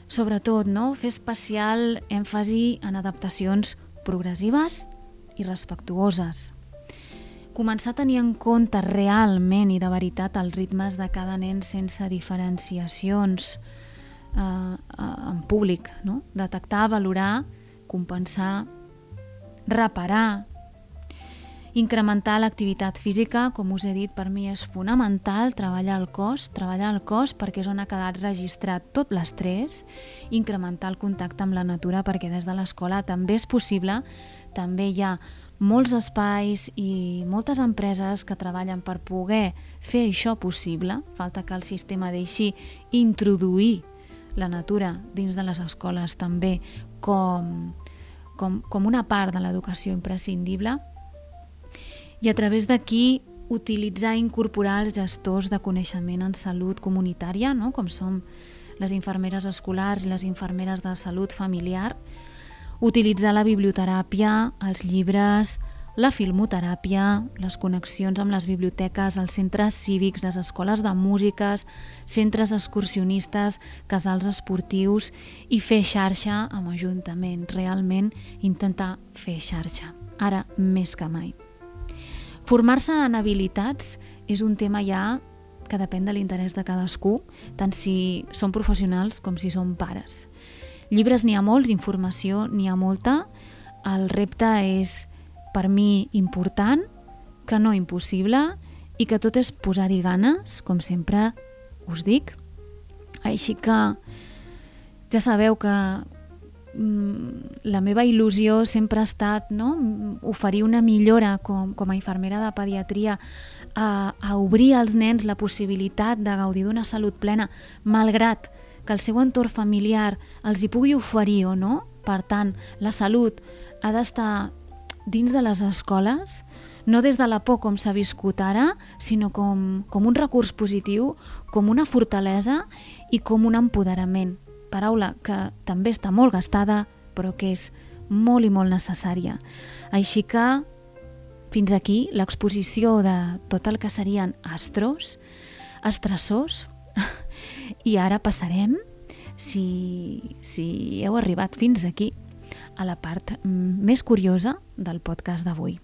sobretot, no? fer especial èmfasi en adaptacions progressives i respectuoses. Començar a tenir en compte realment i de veritat els ritmes de cada nen sense diferenciacions eh, eh en públic. No? Detectar, valorar, compensar, reparar, Incrementar l'activitat física, com us he dit, per mi és fonamental, treballar el cos, treballar el cos perquè és on ha quedat registrat tot l'estrès, incrementar el contacte amb la natura perquè des de l'escola també és possible, també hi ha molts espais i moltes empreses que treballen per poder fer això possible, falta que el sistema deixi introduir la natura dins de les escoles també com, com, com una part de l'educació imprescindible, i a través d'aquí utilitzar i incorporar els gestors de coneixement en salut comunitària, no? com som les infermeres escolars i les infermeres de salut familiar, utilitzar la biblioteràpia, els llibres, la filmoteràpia, les connexions amb les biblioteques, els centres cívics, les escoles de músiques, centres excursionistes, casals esportius i fer xarxa amb ajuntaments, realment intentar fer xarxa, ara més que mai. Formar-se en habilitats és un tema ja que depèn de l'interès de cadascú, tant si són professionals com si són pares. Llibres n'hi ha molts, informació n'hi ha molta. El repte és, per mi, important, que no impossible, i que tot és posar-hi ganes, com sempre us dic. Així que ja sabeu que la meva il·lusió sempre ha estat no? oferir una millora com, com a infermera de pediatria a, a obrir als nens la possibilitat de gaudir d'una salut plena, malgrat que el seu entorn familiar els hi pugui oferir o no. Per tant, la salut ha d'estar dins de les escoles, no des de la por com s'ha viscut ara, sinó com, com un recurs positiu, com una fortalesa i com un empoderament paraula que també està molt gastada, però que és molt i molt necessària. Així que fins aquí l'exposició de tot el que serien astros, estressors, i ara passarem, si, si heu arribat fins aquí, a la part més curiosa del podcast d'avui.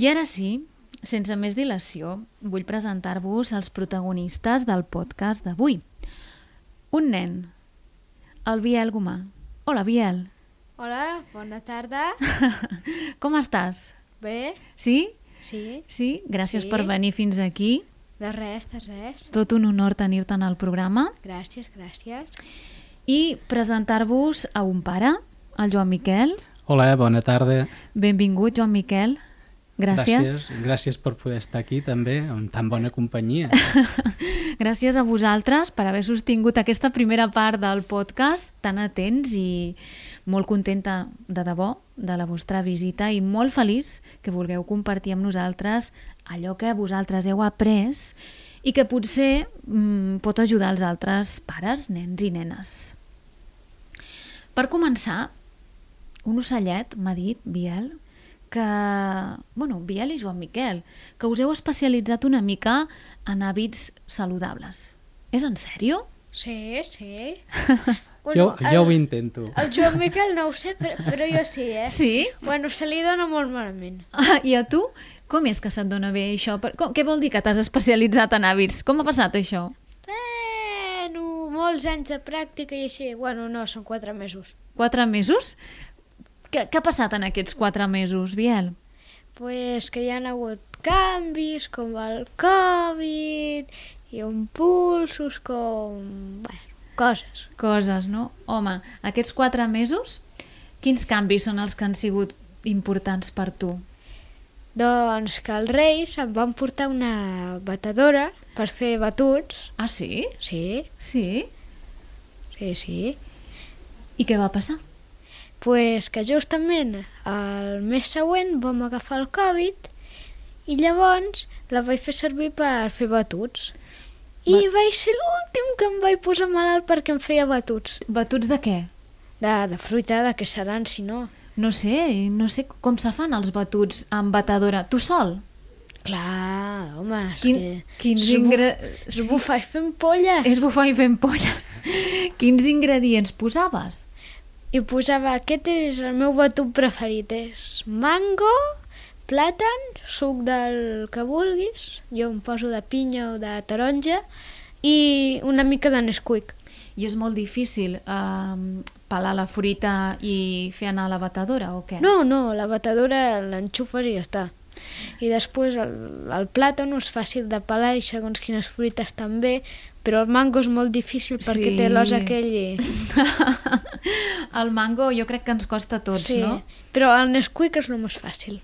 I ara sí, sense més dilació, vull presentar-vos els protagonistes del podcast d'avui. Un nen, el Biel Gomà. Hola, Biel. Hola, bona tarda. Com estàs? Bé? Sí? Sí? Sí? Gràcies Sí. per venir fins aquí. De res, de res. Tot un honor tenir-te en el programa. Gràcies, gràcies. I presentar-vos a un pare, el Joan Miquel. Hola, bona tarda. Benvingut, Joan Miquel. Gràcies. Gràcies, gràcies per poder estar aquí també, amb tan bona companyia. Gràcies a vosaltres per haver sostingut aquesta primera part del podcast tan atents i molt contenta de debò de la vostra visita i molt feliç que vulgueu compartir amb nosaltres allò que vosaltres heu après i que potser mm, pot ajudar els altres pares, nens i nenes. Per començar, un ocellet m'ha dit, Biel, que, bueno, Biel i Joan Miquel, que us heu especialitzat una mica en hàbits saludables. És en sèrio? Sí, sí. jo, jo ho intento. El Joan Miquel no ho sé, però, però jo sí, eh? Sí? Bueno, se li dona molt malament. Ah, I a tu? Com és que se't dona bé això? Per, com, què vol dir que t'has especialitzat en hàbits? Com ha passat això? Bueno, molts anys de pràctica i així. Bueno, no, són quatre mesos. Quatre mesos? Què, què ha passat en aquests quatre mesos, Biel? Pues que hi ha hagut canvis, com el Covid, i impulsos, com... Bueno, coses. Coses, no? Home, aquests quatre mesos, quins canvis són els que han sigut importants per tu? Doncs que els Reis em van portar una batedora per fer batuts. Ah, sí? Sí, Sí? sí, sí. I què va passar? Pues que justament el mes següent vam agafar el Covid i llavors la vaig fer servir per fer batuts. I Va- vaig ser l'últim que em vaig posar malalt perquè em feia batuts. Batuts de què? De, de fruita, de què seran, si no? No sé, no sé com se fan els batuts amb batedora. Tu sol? Clar, home, és Quin, que... quins és bu- ingre... És bufar i fent polles. És bufar i fent polles. quins ingredients posaves? I posava, aquest és el meu batut preferit, és mango, plàtan, suc del que vulguis, jo em poso de pinya o de taronja, i una mica de Nesquik. I és molt difícil eh, pelar la fruita i fer anar a la batedora o què? No, no, la batedora l'enxufes i ja està. I després el, el plàtan és fàcil de pelar i segons quines fruites també, però el mango és molt difícil perquè Sí. té l'os aquell i... el mango jo crec que ens costa a tots, sí, no? però el Nesquik és el més fàcil.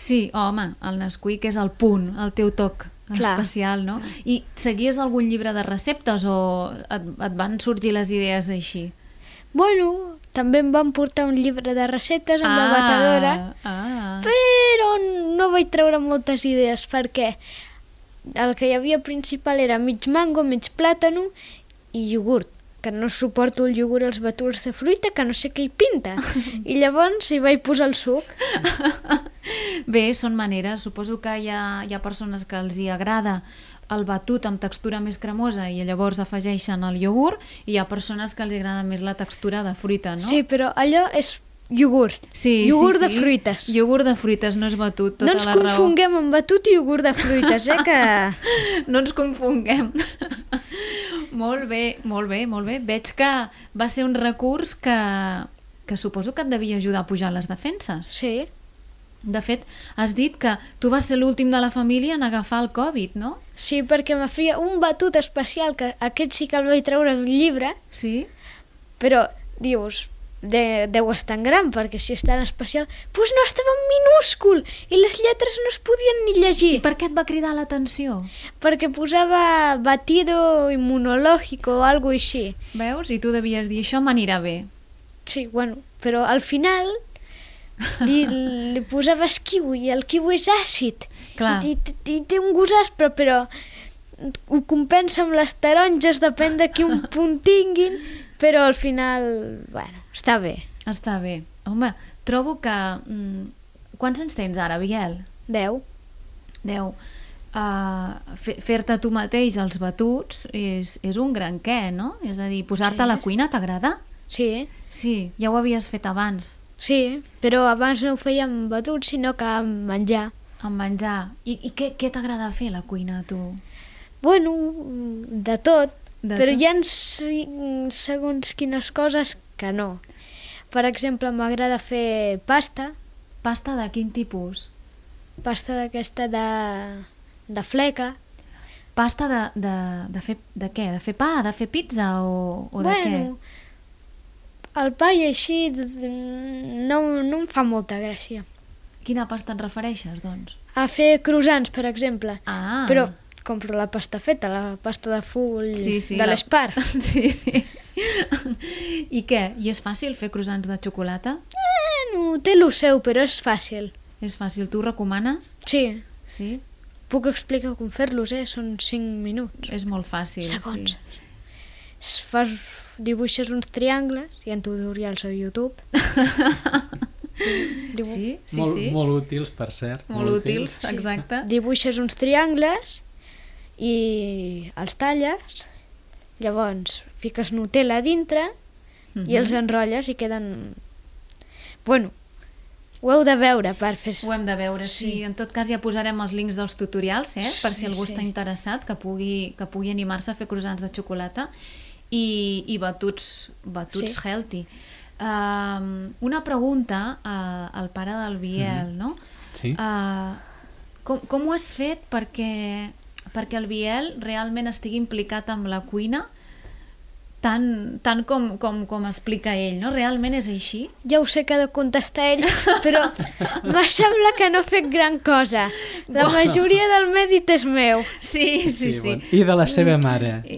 Sí, home, el Nesquik és el punt, el teu toc Clar. especial, no? I seguies algun llibre de receptes o et, et van sorgir les idees així? Bueno, també em van portar un llibre de receptes amb la batedora, Ah, però no vaig treure moltes idees perquè el que hi havia principal era mig mango, mig plàtano i iogurt que no suporto el iogurt als batuts de fruita, que no sé què hi pinta. I llavors hi vaig posar el suc. Bé, són maneres. Suposo que hi ha, hi ha persones que els hi agrada el batut amb textura més cremosa i llavors afegeixen el iogurt i hi ha persones que els agrada més la textura de fruita, no? Sí, però allò és iogurt. sí iogurt sí, de sí. fruites. Iogurt de fruites, no és batut, tota no ens la raó. confonguem amb batut i iogurt de fruites, eh, que... No ens confonguem. molt bé, molt bé, molt bé. Veig que va ser un recurs que, que suposo que et devia ajudar a pujar les defenses. Sí, De fet, has dit que tu vas ser l'últim de la família en agafar el Covid, no? sí, perquè me feia un batut especial, que aquest sí que el vaig treure d'un llibre, Sí? però dius, de, deu estar en gran, perquè si és tan especial, doncs pues no estava en minúscul i les lletres no es podien ni llegir, I per què et va cridar l'atenció? perquè posava batido immunológico o algo així. Veus? I tu devies dir, això m'anirà bé. Sí, bueno, però al final li, li posaves kiwi i el kiwi és àcid. Clar. I, i, i té un gust aspre, però ho compensa amb les taronges, depèn de quin punt tinguin, però al final, bueno, està bé. Està bé. Home, trobo que... Mm, quants anys tens ara, Biel? 10. 10. Uh, Fer-te tu mateix els batuts és, és un gran què, no? És a dir, posar-te Sí. a la cuina t'agrada? Sí, Sí, ja ho havies fet abans. sí, però abans no ho feia amb batuts, sinó que amb menjar. Amb menjar. I, i què, què t'agrada fer a la cuina, a tu? Bueno, de tot, De però tot? hi ha se- segons quines coses que no. Per exemple, m'agrada fer pasta, Pasta de quin tipus? pasta d'aquesta de, de fleca. Pasta de, de, de fer... De què? De fer pa? De fer pizza? O, o de què? bueno, el pa i així no, no em fa molta gràcia. Quina pasta et refereixes, doncs? A fer croissants, per exemple. Ah. Però compro la pasta feta, la pasta de full sí, sí, de la- l'espar. Sí, sí. I què? I és fàcil fer croissants de xocolata? Bueno, té lo seu, però és fàcil. És fàcil. Tu ho recomanes? Sí, Sí? puc explicar com fer-los, eh? Són 5 minuts. És molt fàcil. Segons. Sí. Es Fas, dibuixes uns triangles, hi ha tutorials a YouTube. Dibu Sí, sí, molt, sí. molt útils, per cert. Molt útils, exacte. Dibuixes uns triangles i els talles, llavors fiques Nutella a dintre Mhm. i els enrotlles i queden... Bueno, ho heu de veure per fer... Ho hem de veure, sí. Sí. En tot cas ja posarem els links dels tutorials, eh? per si Sí, algú sí. està interessat, que pugui, que pugui animar-se a fer croissants de xocolata i, i batuts, batuts Sí. healthy. Um, una pregunta uh, al pare del Biel, no? Sí. Uh, com, com ho has fet perquè, perquè el Biel realment estigui implicat amb la cuina tant, tant com, com, com explica ell, no? Realment és així? Ja ho sé que ha de contestar ell, però me sembla que no ha fet gran cosa. La majoria del mèrit és meu. Sí, sí, sí. Bueno. I de la seva mare.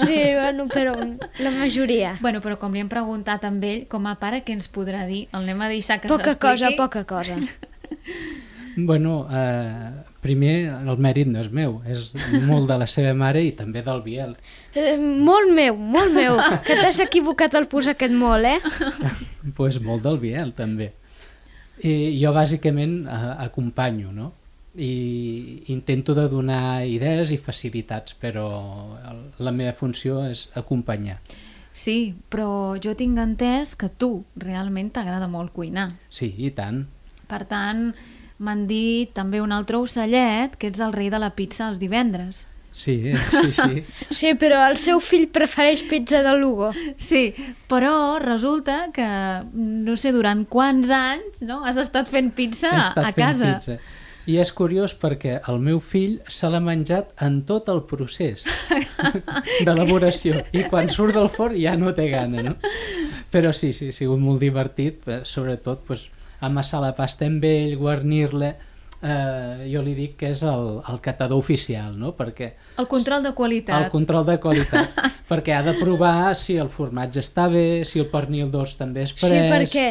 Sí, bueno, però la majoria. Bueno, però com li hem preguntat amb ell, com a pare, què ens podrà dir? El anem a deixar que Poca cosa, s'expliqui? poca cosa. Bueno, eh, primer, el mèrit no és meu, és molt de la seva mare i també del Biel. Eh, molt meu, molt meu. Que t'has equivocat al posar aquest molt, eh? pues molt del Biel, també. I jo bàsicament eh, acompanyo, no? I intento de donar idees i facilitats, però la meva funció és acompanyar. Sí, però jo tinc entès que tu realment t'agrada molt cuinar. Sí, i tant. Per tant, m'han dit també un altre ocellet que ets el rei de la pizza els divendres. Sí, eh, sí, sí. Sí, però el seu fill prefereix pizza de Lugo. Sí, però resulta que, no sé, durant quants anys no, has estat fent pizza He estat a fent casa. Pizza. I és curiós perquè el meu fill se l'ha menjat en tot el procés d'elaboració i quan surt del forn ja no té gana, no? Però sí, sí, ha sigut molt divertit, eh, sobretot pues, amassar la pasta amb ell, guarnir-la, eh, jo li dic que és el, el catador oficial, no? Perquè El control de qualitat. el control de qualitat, perquè ha de provar si el formatge està bé, si el pernil dolç també és Sí, fresc... perquè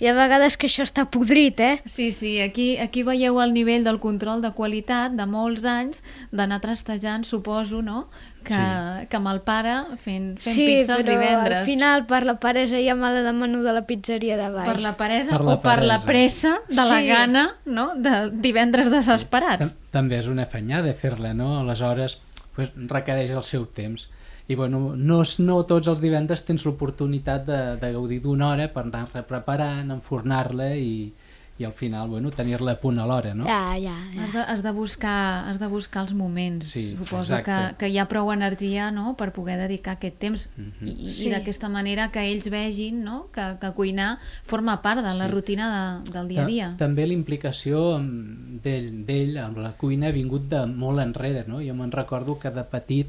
hi ha vegades que això està podrit, eh? Sí, sí, aquí, aquí veieu el nivell del control de qualitat de molts anys d'anar trastejant, suposo, no? Que, Sí. que amb el pare fent, fent sí, pizza els però divendres. al final per la paresa ja me la demano de la pizzeria de baix. Per la peresa Per la o per la pressa de la Sí. gana no? de divendres desesperats. Tam també és una afanyada fer-la, no? Aleshores pues, requereix el seu temps. I bueno, no, no tots els divendres tens l'oportunitat de, de gaudir d'una hora per anar-la preparant, enfornar-la i, i al final bueno, tenir-la a punt a l'hora, no? Ja, ja, ja. Has de, has, de buscar, has de buscar els moments. Sí, Suposo que, exacte. que hi ha prou energia no? per poder dedicar aquest temps Mhm. i, Sí. i d'aquesta manera que ells vegin no? que, que cuinar forma part de la Sí. rutina de, del dia a Ta- dia. També la implicació amb- d'ell d'ell amb la cuina ha vingut de molt enrere, no? Jo me'n recordo que de petit,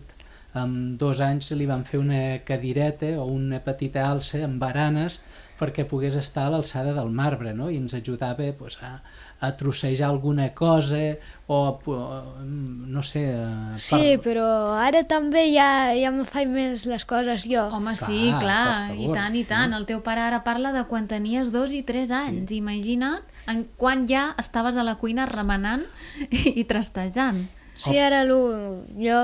amb dos anys, li van fer una cadireta o una petita alça amb baranes perquè pogués estar a l'alçada del marbre, no? I ens ajudava pues, a, a trossejar alguna cosa o, a po- no sé... a- Sí, però ara també ja, ja me faig més les coses jo. Home, sí, Clar, clar, per i tant, i tant. no? El teu pare ara parla de quan tenies dos i tres anys. Imagina't en quan ja estaves a la cuina remenant i trastejant. Sí, ara lo, jo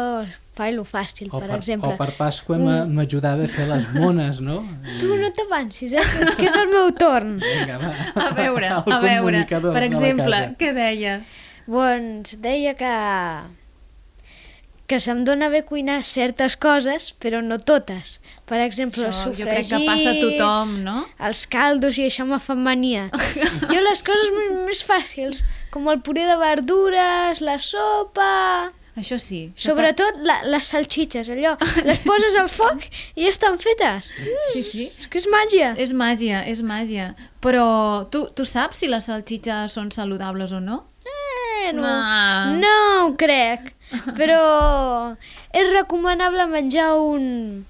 faig lo fàcil, O per, per, exemple. o per Pasqua m'a- m'ajudava a fer les mones, no? Tu no t'avancis, eh? que és el meu torn. Vinga, va. A veure, El a veure, per exemple, què deies? Doncs deia que que se'm dona bé cuinar certes coses, però no totes. Per exemple, els Això jo sofregits, crec que passa a tothom, no? els caldos i això me fa mania. jo les coses més fàcils, com el puré de verdures, la sopa... Això sí. Sobretot la, les salxitxes, allò. Les poses al foc i estan fetes. Sí, sí. És que és màgia. És màgia, és màgia. Però tu, tu saps si les salxitxes són saludables o no? Eh, no, No. no ho crec. Però és recomanable menjar un,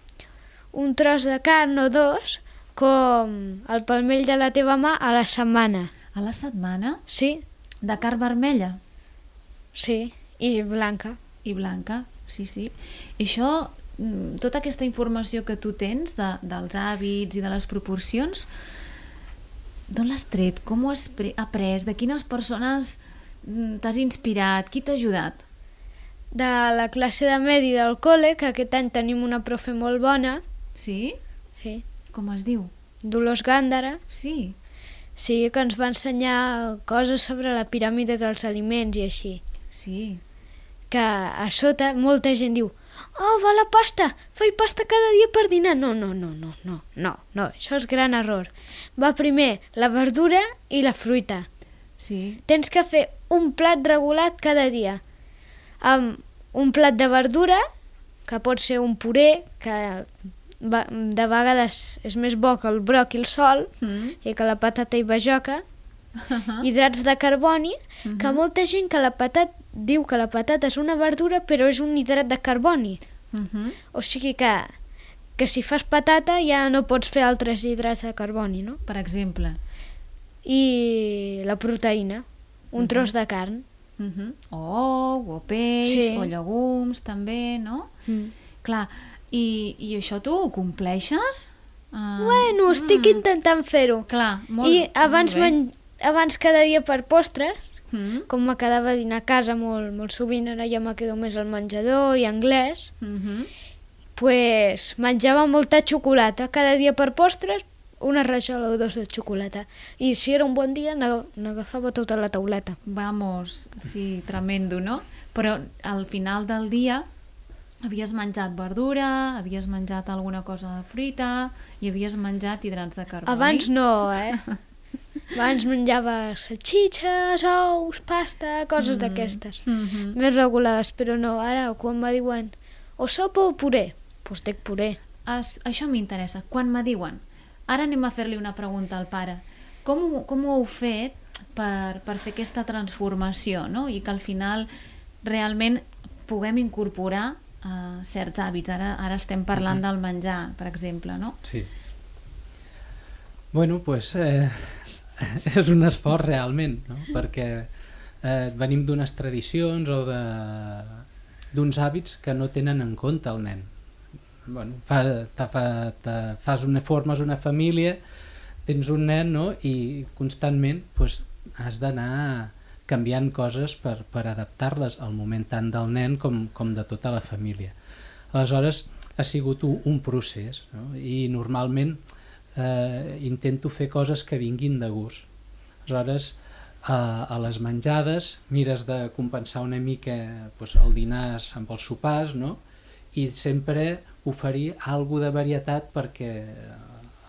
un tros de carn o dos com el palmell de la teva mà a la setmana. A la setmana? Sí, De carn vermella sí, i blanca. i blanca, sí, sí. I això, mm, tota aquesta informació que tu tens de, dels hàbits i de les proporcions, d'on l'has tret? Com ho has après? De quines persones mm, t'has inspirat? Qui t'ha ajudat? De la classe de medi del col·le, que aquest any tenim una profe molt bona, Sí? sí, Com es diu? Dolors Gàndara, Sí. sí, que ens va ensenyar coses sobre la piràmide dels aliments i així. Sí. que a sota molta gent diu oh, va la pasta, faig pasta cada dia per dinar. No, no, no, no, no, no, no, això és gran error. Va primer la verdura i la fruita. Sí. Tens que fer un plat regulat cada dia. Amb un plat de verdura, que pot ser un puré, que de vegades és més bo que el broc i el sol, Mm. i que la patata i bajoca, hidrats de carboni, que molta gent que la patata diu que la patata és una verdura però és un hidrat de carboni. Mhm. O sigui que, que si fas patata ja no pots fer altres hidrats de carboni, no? Per exemple. I la proteïna, un tros de carn. Mhm. Ou, o peix, Sí. o llegums, també, no? Mm. Clar, i, i això tu ho compleixes? Uh, Bueno, estic intentant fer-ho. Clar, molt, I abans, molt. Abans cada dia per postres, Mm com me quedava a dinar a casa molt, molt sovint, ara ja me quedo més al menjador i anglès, -hmm. pues menjava molta xocolata. Cada dia per postres, una rajola o dos de xocolata. I si era un bon dia, n'ag- n'agafava tota la tauleta. Vamos, sí, tremendo, no? Però al final del dia havies menjat verdura, havies menjat alguna cosa de fruita i havies menjat hidrats de carboni. Abans no, eh? Abans menjava salxitxes, ous, pasta, coses d'aquestes. Mhm. Més regulades, però no. Ara, quan me diuen o sopa o puré, doncs dic puré. Es, això m'interessa. Quan me diuen, ara anem a fer-li una pregunta al pare, com ho, com ho heu fet per, per fer aquesta transformació no? i que al final realment puguem incorporar uh, certs hàbits. Ara, ara estem parlant del menjar, per exemple, no? Sí. Bueno, pues eh, és un esforç realment, no? perquè eh, venim d'unes tradicions o d'uns hàbits que no tenen en compte el nen. Bueno, fa, te, fa, te fas una, formes una família, tens un nen no? i constantment pues, has d'anar canviant coses per, per adaptar-les al moment tant del nen com, com de tota la família. Aleshores, ha sigut un, un procés no? i normalment eh, intento fer coses que vinguin de gust. Aleshores, a, a les menjades mires de compensar una mica doncs, el dinars amb els sopars no? i sempre oferir alguna de varietat perquè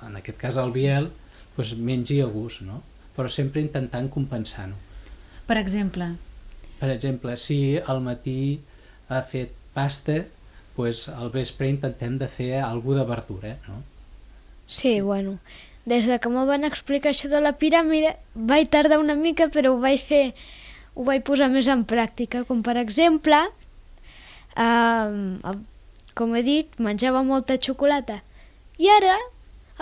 en aquest cas el Biel doncs, mengi a gust, no? però sempre intentant compensar-ho. Per exemple, Per exemple, si al matí ha fet pasta, doncs al vespre intentem de fer alguna de verdura, no? Sí, bueno, des de que me van explicar això de la piràmide vaig tardar una mica però ho vaig fer, ho vaig posar més en pràctica, com per exemple, eh, com he dit, menjava molta xocolata i ara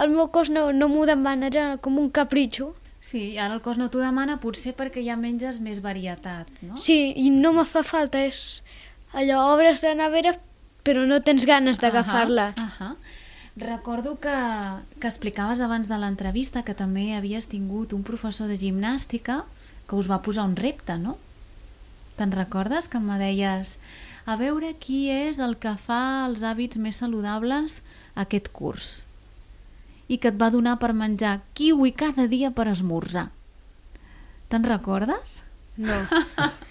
el meu cos no, no m'ho demana, era com un capritxo. sí, ara el cos no t'ho demana potser perquè ja menges més varietat, no? Sí, i no me fa falta, és allò, obres la nevera però no tens ganes d'agafar-la. Ahà, ahà. Recordo que, que explicaves abans de l'entrevista que també havies tingut un professor de gimnàstica que us va posar un repte, no? Te'n recordes que me deies a veure qui és el que fa els hàbits més saludables aquest curs i que et va donar per menjar kiwi cada dia per esmorzar. Te'n recordes? No.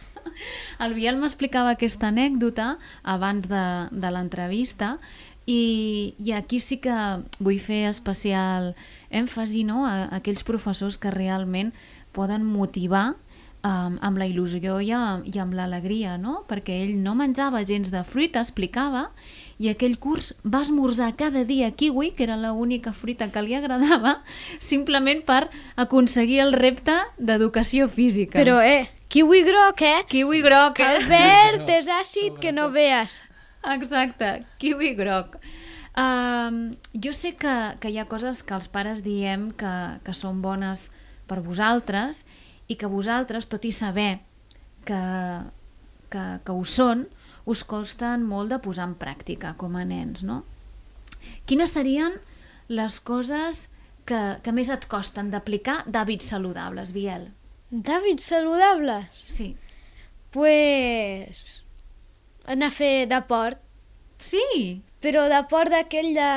El Biel m'explicava aquesta anècdota abans de, de l'entrevista i, i aquí sí que vull fer especial èmfasi no, a, a aquells professors que realment poden motivar um, amb la il·lusió i, amb, i amb l'alegria, no? Perquè ell no menjava gens de fruita, explicava, i aquell curs va esmorzar cada dia kiwi, que era l'única fruita que li agradava, simplement per aconseguir el repte d'educació física. Però, eh, kiwi groc, eh? Kiwi groc, eh? el verd és àcid que no veas. Exacte, kiwi groc. Um, jo sé que, que hi ha coses que els pares diem que, que són bones per vosaltres i que vosaltres, tot i saber que, que, que ho són, us costen molt de posar en pràctica com a nens, no? Quines serien les coses que, que més et costen d'aplicar d'hàbits saludables, Biel? D'hàbits saludables? Sí. Pues... anar a fer deport. Sí? Però deport d'aquell de...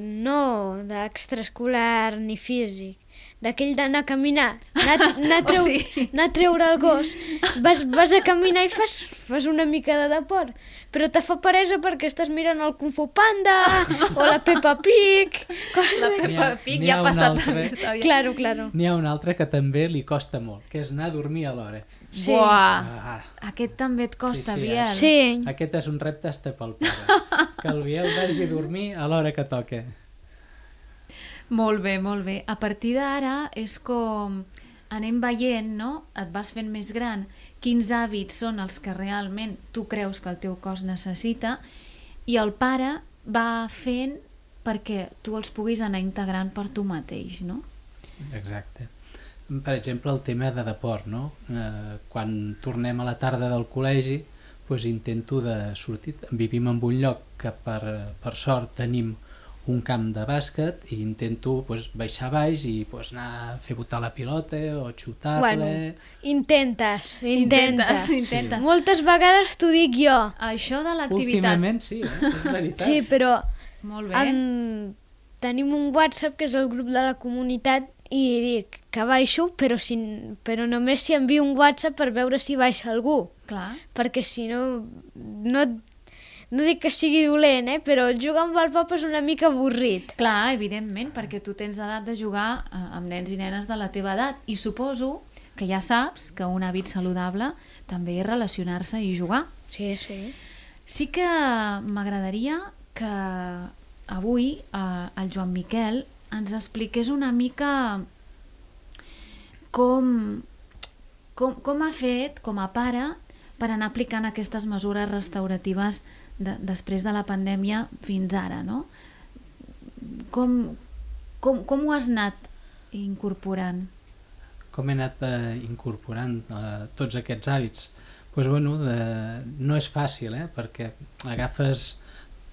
no d'extraescolar ni físic. D'aquell d'anar a caminar, anar, anar, a treu, sigui- anar a treure el gos. Vas, vas a caminar i fas, fas una mica de deport. Però te fa peresa perquè estàs mirant el Kung Fu Panda o la Peppa Pig. Coses La Peppa Pig ja ha ha passat altre. Claro, claro. N'hi ha un altre que també li costa molt, que és anar a dormir a l'hora. Sí. Buah, Ah, aquest també et costa, Sí, sí, Biel. Sí, aquest és un repte hasta pel pare. Que el Biel vagi a dormir a l'hora que toca. Molt bé, molt bé. A partir d'ara és com anem veient, no? Et vas fent més gran, quins hàbits són els que realment tu creus que el teu cos necessita i el pare va fent perquè tu els puguis anar integrant per tu mateix, no? Exacte. Per exemple, el tema de deport, no? Eh, quan tornem a la tarda del col·legi, doncs intento de sortir. Vivim en un lloc que per, per sort tenim un camp de bàsquet i intento doncs, baixar baix i doncs, anar a fer botar la pilota o xutar-la. bueno, intentes, intentes. intentes. Moltes vegades t'ho dic jo. Això de l'activitat... Últimament sí, eh? és veritat. Sí, però Molt bé. en... tenim un WhatsApp que és el grup de la comunitat i dic que baixo, però, si, però només si envio un WhatsApp per veure si baixa algú. Clar. Perquè si no, no, no dic que sigui dolent, eh? però jugar amb el pap és una mica avorrit. Clar, evidentment, perquè tu tens edat de jugar eh, amb nens i nenes de la teva edat i suposo que ja saps que un hàbit saludable també és relacionar-se i jugar. Sí, sí. Sí que m'agradaria que avui eh, el Joan Miquel ens expliqués una mica com, com, com ha fet com a pare per anar aplicant aquestes mesures restauratives de, després de la pandèmia fins ara, no? Com, com, com ho has anat incorporant? com he anat eh, incorporant eh, tots aquests hàbits? Pues, bueno, eh, no és fàcil, eh, perquè agafes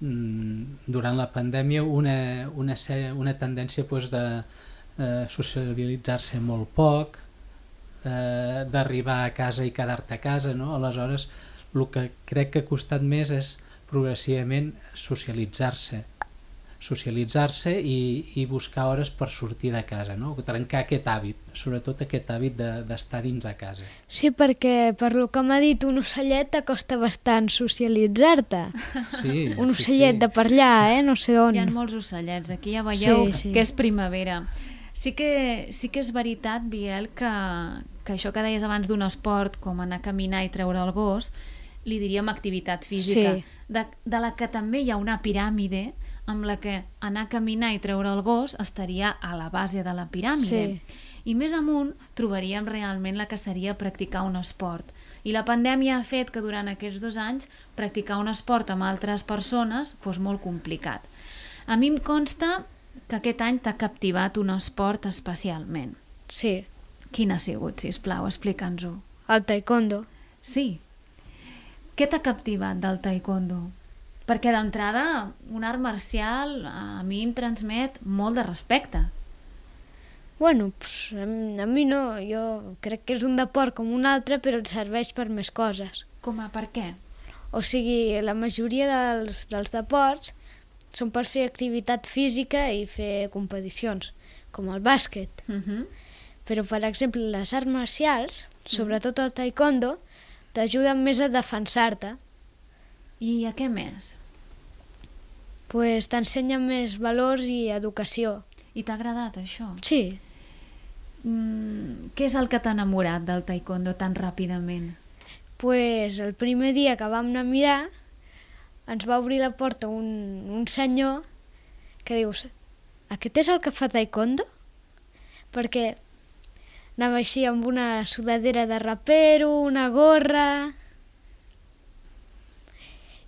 durant la pandèmia una, una, sèrie, una tendència pues, de eh, socialitzar-se molt poc, eh, d'arribar a casa i quedar-te a casa, no? aleshores el que crec que ha costat més és progressivament socialitzar-se socialitzar-se i, i buscar hores per sortir de casa, no? trencar aquest hàbit, sobretot aquest hàbit de- d'estar de, dins a casa. Sí, perquè per lo que m'ha dit un ocellet t'acosta bastant socialitzar-te. Sí, Un sí, ocellet sí. de per allà, eh? No sé on. Hi ha molts ocellets, aquí ja veieu Sí, sí. que és primavera. Sí que, sí que és veritat, Biel, que, que això que deies abans d'un esport, com anar a caminar i treure el gos, li diríem activitat física, Sí. de, de la que també hi ha una piràmide amb la que anar a caminar i treure el gos estaria a la base de la piràmide. Sí. I més amunt trobaríem realment la que seria practicar un esport. I la pandèmia ha fet que durant aquests dos anys practicar un esport amb altres persones fos molt complicat. A mi em consta que aquest any t'ha captivat un esport especialment. Sí, Quin ha sigut, si plau, explica'ns-ho. el taekwondo. Sí. Què t'ha captivat del taekwondo? Perquè d'entrada un art marcial a mi em transmet molt de respecte. Bueno, pues, a, mi- no, jo crec que és un deport com un altre, però et serveix per més coses. Com a per què? O sigui, la majoria dels, dels deports són per fer activitat física i fer competicions, com el bàsquet. Uh -huh. Però, per exemple, les arts marcials, sobretot el taekwondo, t'ajuden més a defensar-te. I a què més? Pues t'ensenyen més valors i educació. I t'ha agradat això? Sí, mm, què és el que t'ha enamorat del taekwondo tan ràpidament? pues, el primer dia que vam anar a mirar ens va obrir la porta un, un senyor que dius aquest és el que fa taekwondo? Perquè anava així amb una sudadera de rapero, una gorra...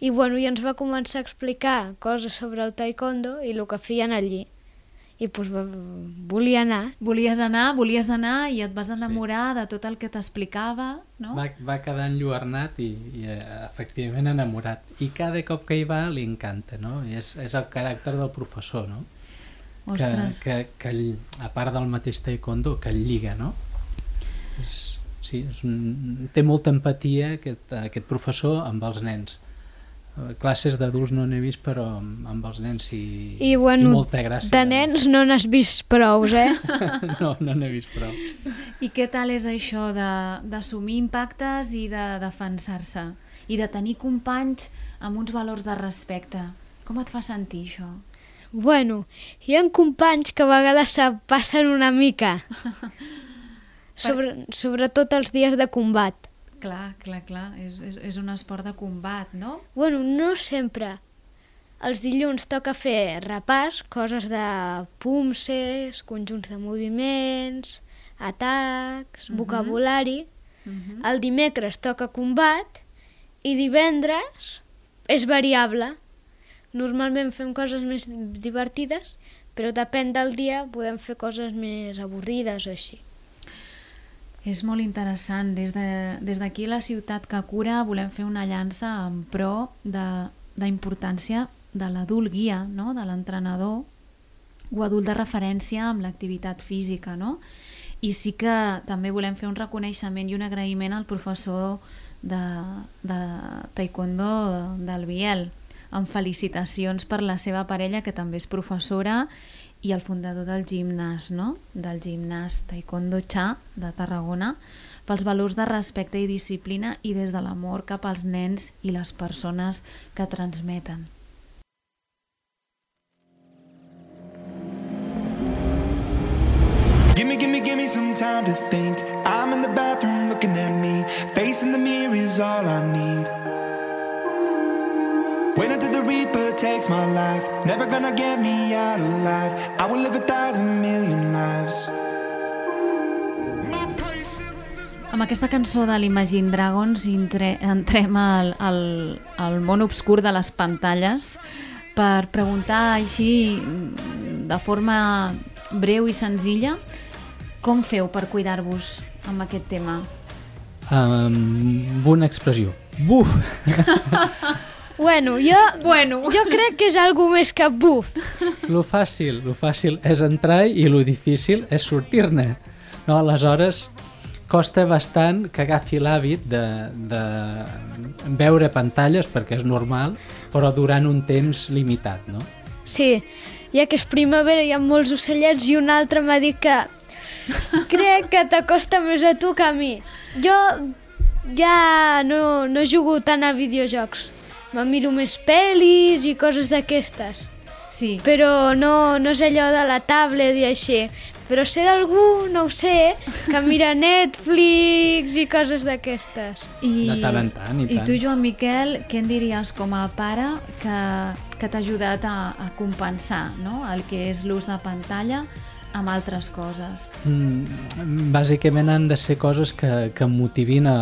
I, bueno, i ens va començar a explicar coses sobre el taekwondo i el que feien allí. I pues, va, volia anar. Volies anar, volies anar i et vas enamorar sí. de tot el que t'explicava, no? Va, va quedar enlluernat i, i eh, efectivament enamorat. I cada cop que hi va li encanta, no? I és, és el caràcter del professor, no? Ostres. Que, que, que, a part del mateix taekwondo, que el lliga, no? És, sí, és un, té molta empatia aquest, aquest professor amb els nens. Eh, Classes d'adults no n'he vist, però amb, els nens sí, I, bueno, i molta gràcia. de nens no n'has vist prous, eh? no, no n'he vist prou. I què tal és això de- d'assumir impactes i de defensar-se? I de tenir companys amb uns valors de respecte? Com et fa sentir això? Bueno, hi ha companys que a vegades se passen una mica. Sobre, sobretot els dies de combat. Clar, clar, clar, és, és, és un esport de combat, no? Bueno, no sempre. Els dilluns toca fer repàs, coses de pumses, conjunts de moviments, atacs, Mhm. vocabulari. Uh -huh. El dimecres toca combat i divendres és variable. Normalment fem coses més divertides, però depèn del dia podem fer coses més avorrides o així. És molt interessant. Des de- des d'aquí, de, la ciutat que cura, volem fer una llança en pro de la importància de l'adult guia, no? de l'entrenador o adult de referència amb l'activitat física. No? I sí que també volem fer un reconeixement i un agraïment al professor de, de taekwondo del Biel, amb felicitacions per la seva parella, que també és professora, i el fundador del gimnàs, no? del gimnàs Taekwondo Cha de Tarragona, pels valors de respecte i disciplina i des de l'amor cap als nens i les persones que transmeten. Gimme, gimme, gimme some time to think. I'm in the bathroom looking at me. Facing the mirror is all I need. Wait until the Reaper takes my life. Never gonna get me out alive. I will live a thousand million lives. Amb aquesta cançó de l'Imagine Dragons entre, entrem al, al, al món obscur de les pantalles per preguntar així de forma breu i senzilla com feu per cuidar-vos amb aquest tema? Amb una expressió. Buf! Bueno, jo, Bueno. jo crec que és algo més que buf. Lo fàcil, lo fàcil és entrar i lo difícil és sortir-ne. No, aleshores costa bastant que agafi l'hàbit de, de veure pantalles perquè és normal, però durant un temps limitat, no? Sí, ja que és primavera hi ha molts ocellets i un altre m'ha dit que crec que t'acosta més a tu que a mi. Jo ja no, no jugo tant a videojocs. Me miro més pel·lis i coses d'aquestes. Sí, Però no, no és allò de la tablet i així. Però sé d'algú, no ho sé, que mira Netflix i coses d'aquestes. I, De tant en tant, i I tant. tu, Joan Miquel, què en diries com a pare que, que t'ha ajudat a, a compensar no? el que és l'ús de pantalla amb altres coses? Mm, bàsicament han de ser coses que, que motivin a,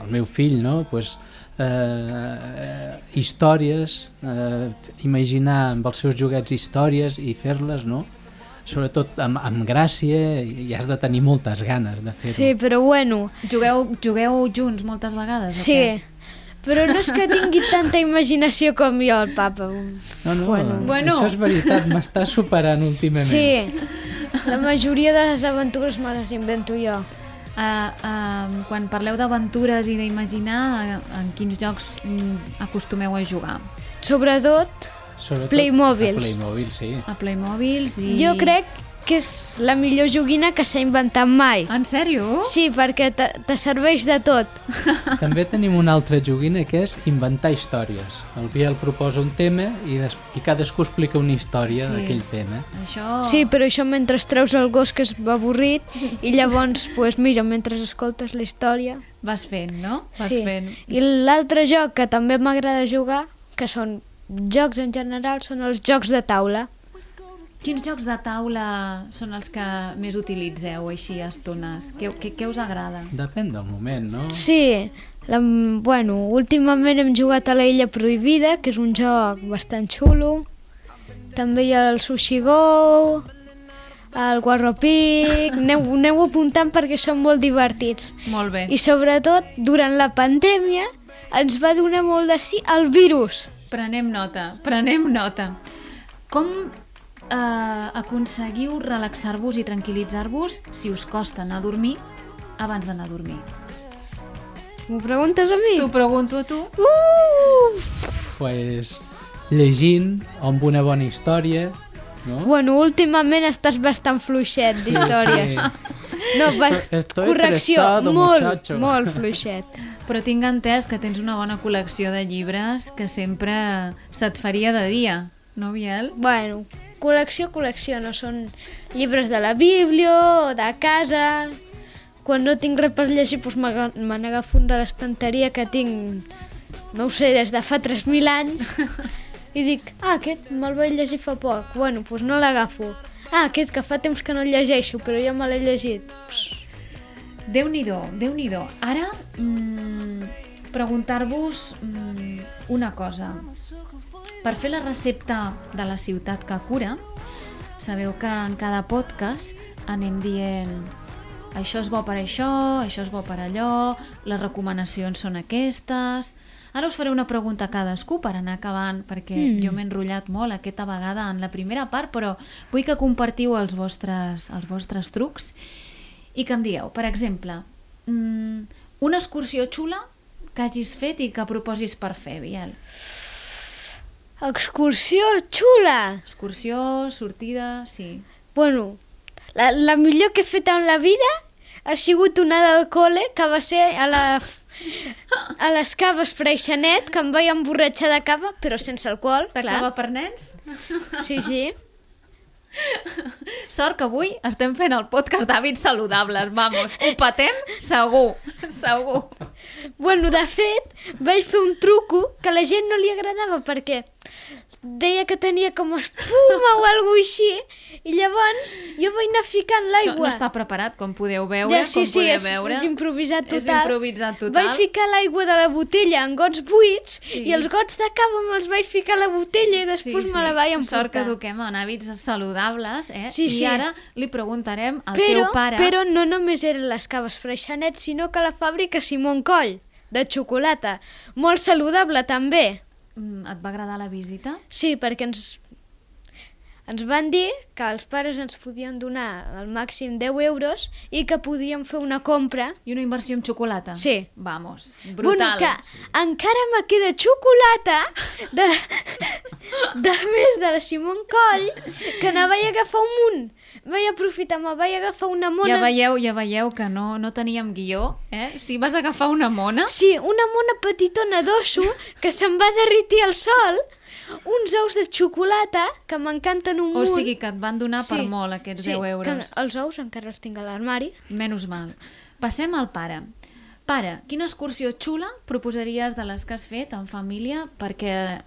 al meu fill, no? Pues, eh, històries, eh, imaginar amb els seus joguets històries i fer-les, no? Sobretot amb, amb gràcia i has de tenir moltes ganes de fer-ho. Sí, però bueno, Jugueu, jugueu junts moltes vegades? o sí. què? Però no és que tingui tanta imaginació com jo, el papa. No, no, Bueno. Bueno. això és veritat, m'està superant últimament. Sí, la majoria de les aventures me les invento jo. Uh, uh, quan parleu d'aventures i d'imaginar, uh, en quins jocs mm, acostumeu a jugar? Sobretot, Sobretot Playmobil. a Playmobil, sí. A Playmobils i... jo crec que és la millor joguina que s'ha inventat mai. En sèrio? Sí, perquè te, te serveix de tot. També tenim una altra joguina que és inventar històries. El Biel proposa un tema i, des... i cadascú explica una història Sí. d'aquell tema. Això... Sí, però això mentre treus el gos que és avorrit i llavors, pues, mira, mentre escoltes la història... Vas fent, no? Vas sí. fent. I l'altre joc que també m'agrada jugar, que són jocs en general, són els jocs de taula. Quins jocs de taula són els que més utilitzeu així a estones? Què, què, què us agrada? Depèn del moment, no? Sí, la, bueno, últimament hem jugat a la Illa Prohibida, que és un joc bastant xulo. També hi ha el Sushi Go, el Guarropic... Aneu, aneu apuntant perquè són molt divertits. Molt bé. I sobretot, durant la pandèmia, ens va donar molt de sí el virus. Prenem nota, prenem nota. Com eh, aconseguiu relaxar-vos i tranquil·litzar-vos si us costa anar a dormir abans d'anar a dormir? M'ho preguntes a mi? T'ho pregunto a tu. Uh! Pues, llegint amb una bona història, no? Bueno, últimament estàs bastant fluixet d'històries. No, va, estoy correcció, molt, muchacho. molt fluixet. Però tinc entès que tens una bona col·lecció de llibres que sempre se't faria de dia, no, Biel? Bueno, col·lecció, col·lecció, no són llibres de la Bíblia o de casa. Quan no tinc res per llegir, doncs me n'agafo un de l'estanteria que tinc, no ho sé, des de fa 3.000 anys. I dic, ah, aquest me'l vaig llegir fa poc. Bueno, doncs no l'agafo. Ah, aquest que fa temps que no el llegeixo, però ja me l'he llegit. Déu-n'hi-do, déu nhi déu Ara, mm, preguntar-vos mm, una cosa. Per fer la recepta de la ciutat que cura, sabeu que en cada podcast anem dient això és bo per això, això és bo per allò, les recomanacions són aquestes... Ara us faré una pregunta a cadascú per anar acabant, perquè mm. jo m'he enrotllat molt aquesta vegada en la primera part, però vull que compartiu els vostres, els vostres trucs i que em digueu, per exemple, mm, una excursió xula que hagis fet i que proposis per fer, Biel. Excursió xula! Excursió, sortida, sí. Bueno, la, la millor que he fet en la vida ha sigut una del col·le que va ser a la a les caves Freixenet, que em vaig emborratxar de cava, però sense alcohol, De clar. cava per nens? Sí, sí. Sort que avui estem fent el podcast d'hàbits saludables, vamos, ho patem segur, segur. Bueno, de fet, vaig fer un truco que a la gent no li agradava perquè deia que tenia com espuma o alguna així i llavors jo vaig anar ficant Això l'aigua. no està preparat, com podeu veure, Ja, sí, com sí, podeu és, veure. és improvisat total. És improvisat total. Vaig ficar l'aigua de la botella en gots buits Sí. i els gots de cava me'ls vaig ficar a la botella i després me la vaig emportar. Sort que eduquem en hàbits saludables, eh? Sí, sí. I ara li preguntarem al Però, teu pare... però no només eren les caves Freixenet, sinó que la fàbrica Simon Coll, de xocolata. Molt saludable, també. Mm, Et va agradar la visita? Sí, perquè ens, ens van dir que els pares ens podien donar al màxim 10 euros i que podíem fer una compra. I una inversió en xocolata? Sí. Vamos, Bueno, brutal. que encara me queda xocolata de, de més de la Simon Coll, que ne vaig agafar un munt. Vaig aprofitar, me vaig agafar una mona... Ja veieu, ja veieu que no, no teníem guió, eh? Si vas agafar una mona... Sí, una mona petitona d'osso que se'n va derritir al sol, uns ous de xocolata que m'encanten un O munt. sigui que et van donar per molt aquests sí, 10 euros. Que els ous encara els tinc a l'armari. Menys mal. Passem al pare. Pare, quina excursió xula proposaries de les que has fet en família perquè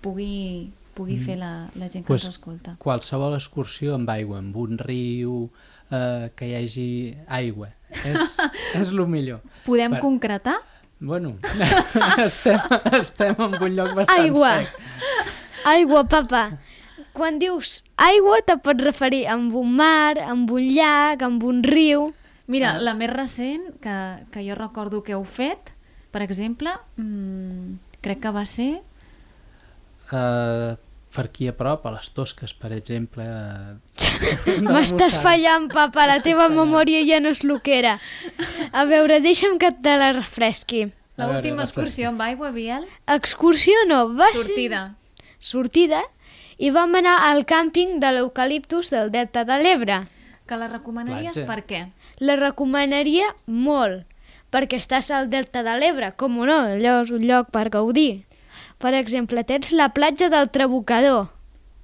pugui, pugui fer la, la gent que Pues, ens escolta? qualsevol excursió amb aigua, amb un riu, eh, que hi hagi aigua. És, és el millor. Podem Per- concretar? Bueno, estem, estem en un lloc bastant Aigua. sec. Aigua, papa. Quan dius aigua te pots referir amb un mar, amb un llac, amb un riu... Mira, la més recent que, que jo recordo que heu fet, per exemple, mmm, crec que va ser... Eh, per aquí a prop, a les Tosques, per exemple. eh, M'estàs fallant, papa, la teva memòria ja no és el que era. A veure, deixa'm que te la refresqui. L'última excursió amb aigua, Biel? Excursió no, va Sortida. ser... Sortida. i vam anar al càmping de l'eucaliptus del Delta de l'Ebre. Que la recomanaries Platja. per què? La recomanaria molt, perquè estàs al Delta de l'Ebre, com no, allò és un lloc per gaudir. Per exemple, tens la platja del Trabucador,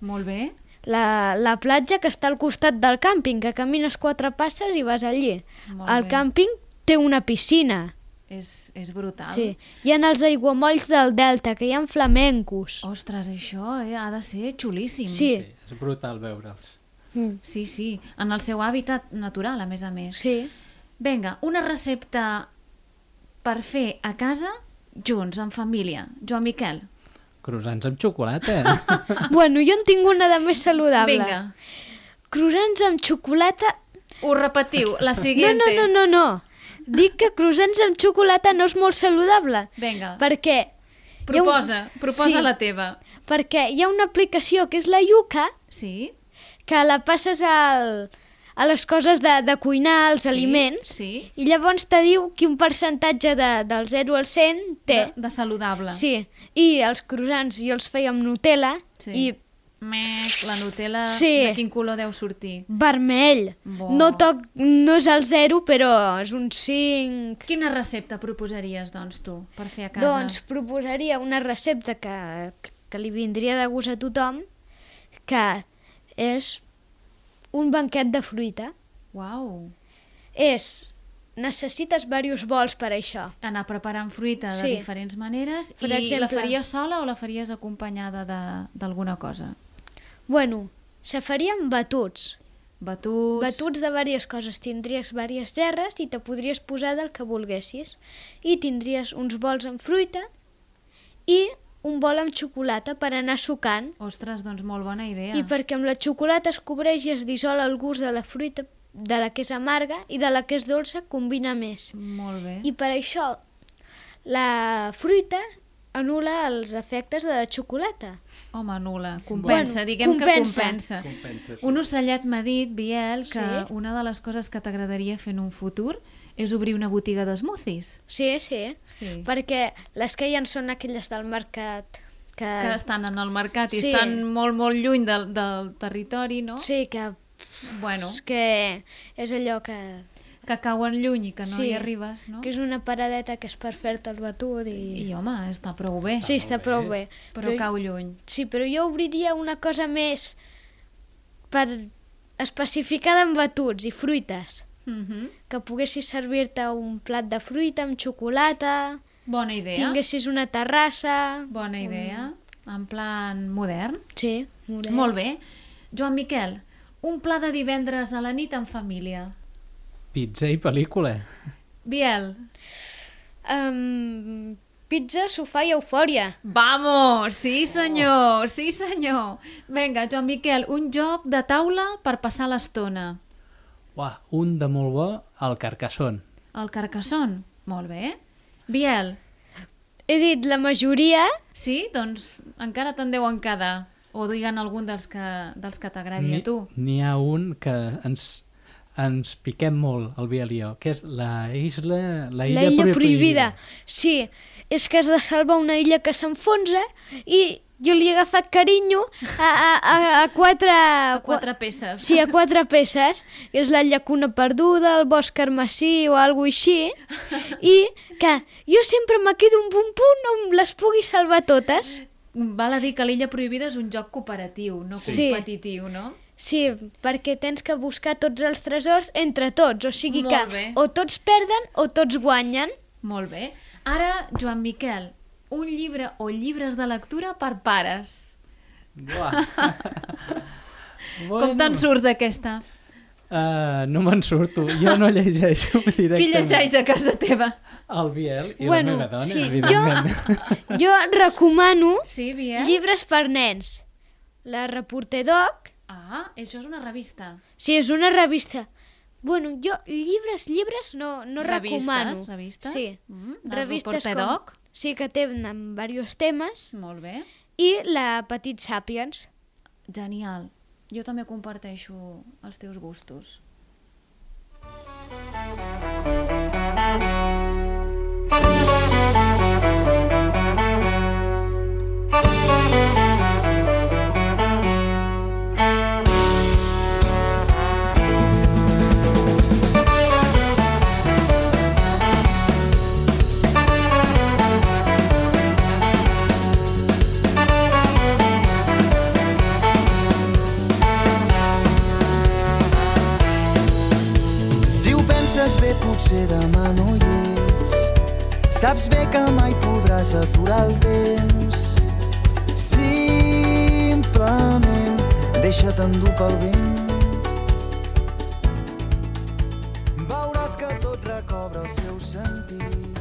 Molt bé. la, la platja que està al costat del càmping, que camines quatre passes i vas allí. Molt el bé. càmping té una piscina. És, és brutal. Sí. Hi ha els aiguamolls del Delta, que hi ha flamencos. Ostres, això eh, ha de ser xulíssim. Sí. Sí, és brutal veure'ls. Mm. Sí, sí, en el seu hàbitat natural, a més a més. Sí. Vinga, una recepta per fer a casa junts, en família. Joan Miquel. Croissants amb xocolata. bueno, jo en tinc una de més saludable. Vinga, Croissants amb xocolata... ho repetiu, la No, siguiente. no, no, no, no. Dic que croissants amb xocolata no és molt saludable. Vinga, Perquè... ha un- proposa, proposa Sí. la teva. Perquè hi ha una aplicació que és la Yuca, Sí? que la passes al, a les coses de, de cuinar, als sí, aliments, Sí, i llavors te diu quin percentatge de, del 0 al 100 té. de, de saludable. Sí, i els croissants jo els feia amb Nutella Sí. i Mec, la Nutella, Sí. de quin color deu sortir? vermell. Bo. No, toc, no és el 0, però és un 5. Quina recepta proposaries, doncs, tu, per fer a casa? Doncs proposaria una recepta que, que li vindria de gust a tothom, que és un banquet de fruita. Uau! És, necessites diversos bols per això. Anar preparant fruita de Sí. diferents maneres Per i la exemple- faries sola o la faries acompanyada de- d'alguna cosa? Bueno, se farien batuts. Batuts... Batuts de diverses coses. Tindries diverses gerres i te podries posar del que volguessis. I tindries uns bols amb fruita i un bol amb xocolata per anar sucant. Ostres, doncs molt bona idea. I perquè amb la xocolata es cobreix i es dissol el gust de la fruita, de la que és amarga i de la que és dolça combina més. Molt bé. I per això la fruita anula els efectes de la xocolata. Home, nula. Compensa, Bueno, diguem compensa. que compensa. Compensa, sí. Un ocellet m'ha dit, Biel, que Sí? una de les coses que t'agradaria fer en un futur és obrir una botiga d'esmoothies. Sí, sí. Sí. Perquè les que hi ha són aquelles del mercat que... Que estan en el mercat i Sí. estan molt, molt lluny del, del territori, no? Sí, que, Bueno, és que és allò que, que cauen lluny i que no Sí. hi arribes, no? que és una paradeta que és per fer-te el batut i... I home, està prou bé. Sí, està prou bé. Però cau lluny. Sí, però jo obriria una cosa més per especificada en batuts i fruites. Mhm. Que poguessis servir-te un plat de fruita amb xocolata, Bona idea. tinguessis una terrassa... Bona idea. En plan modern. Sí, molt bé. Molt bé. Joan Miquel, un pla de divendres a la nit en família. Pizza i pel·lícula. Biel. Um, pizza, sofà i eufòria. Vamos! Sí, senyor! Sí, senyor! Vinga, Joan Miquel, un joc de taula per passar l'estona. Uah, un de molt bo, el Carcassonne. El Carcassonne. Molt bé. Biel. He dit la majoria, Sí? Doncs encara te'n deuen quedar. O diguen algun dels que, dels que t'agradi a tu. N'hi ha un que ens, ens piquem molt, el Biel i jo, que és la isla, la la illa, illa prohibida. prohibida. Sí, és que has de salvar una illa que s'enfonsa i jo li he agafat carinyo a, a, a, a quatre... A quatre peces. Sí, a quatre peces. És la llacuna perduda, el bosc carmesí o alguna així. I que jo sempre me quedo un punt punt on les pugui salvar totes. Val a dir que l'illa prohibida és un joc cooperatiu, no Sí. competitiu, no? Sí, perquè tens que buscar tots els tresors entre tots, o sigui Molt que bé. o tots perden o tots guanyen. Molt bé. Ara, Joan Miquel, un llibre o llibres de lectura per pares. Buah. Com te'n surt d'aquesta? Uh, no me'n surto, jo no llegeixo directament. Qui llegeix a casa teva? El Biel i Bueno, la meva dona, sí, evidentment. Jo recomano Sí, Biel? llibres per nens. La Reporter Doc, Ah, això és una revista. sí, és una revista. Bueno, jo llibres, llibres no, no Revistes, recomano. revistes? Sí, Mm, revistes Reporter com... Doc? Sí, que tenen diversos temes. Molt bé. I la Petit Sapiens. Genial. Jo també comparteixo els teus gustos. Potser demà no hi ets. Saps bé que mai podràs aturar el temps. Simplement deixa't endur pel vent. Veuràs que tot recobra el seu sentit.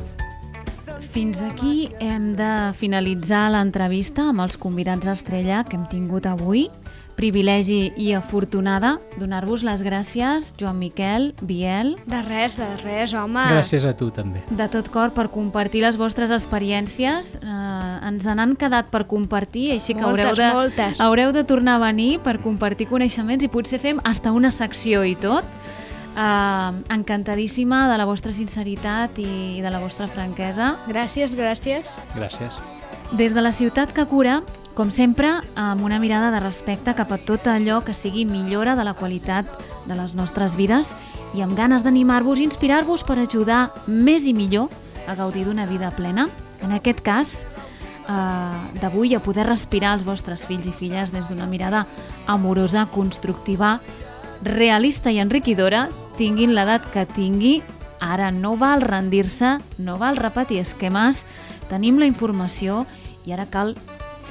Fins aquí hem de finalitzar l'entrevista amb els convidats estrella que hem tingut avui. Privilegi i afortunada donar-vos les gràcies, Joan Miquel, Biel, De res, de res, home. Gràcies a tu també. de tot cor per compartir les vostres experiències. Eh, ens n'han quedat per compartir, així que Moltes, haureu de, moltes. haureu de tornar a venir per compartir coneixements i potser fem hasta una secció i tot. Eh, encantadíssima de la vostra sinceritat i de la vostra franquesa. Gràcies, gràcies. Gràcies. Des de la ciutat que cura, com sempre, amb una mirada de respecte cap a tot allò que sigui millora de la qualitat de les nostres vides i amb ganes d'animar-vos i inspirar-vos per ajudar més i millor a gaudir d'una vida plena. En aquest cas, eh, d'avui a poder respirar els vostres fills i filles des d'una mirada amorosa, constructiva, realista i enriquidora, tinguin l'edat que tingui, ara no val rendir-se, no val repetir esquemes, tenim la informació i ara cal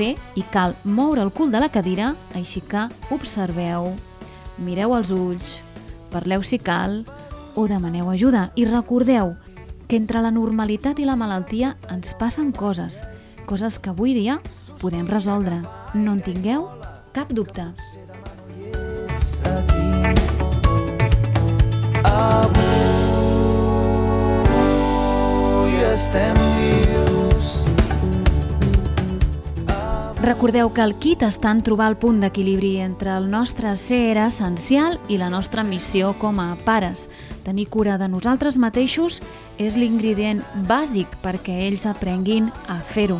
fer i cal moure el cul de la cadira, així que observeu, mireu els ulls, parleu si cal o demaneu ajuda i recordeu que entre la normalitat i la malaltia ens passen coses, coses que avui dia podem resoldre. No en tingueu cap dubte. Avui estem vius. Recordeu que el kit està en trobar el punt d'equilibri entre el nostre ser essencial i la nostra missió com a pares. Tenir cura de nosaltres mateixos és l'ingredient bàsic perquè ells aprenguin a fer-ho.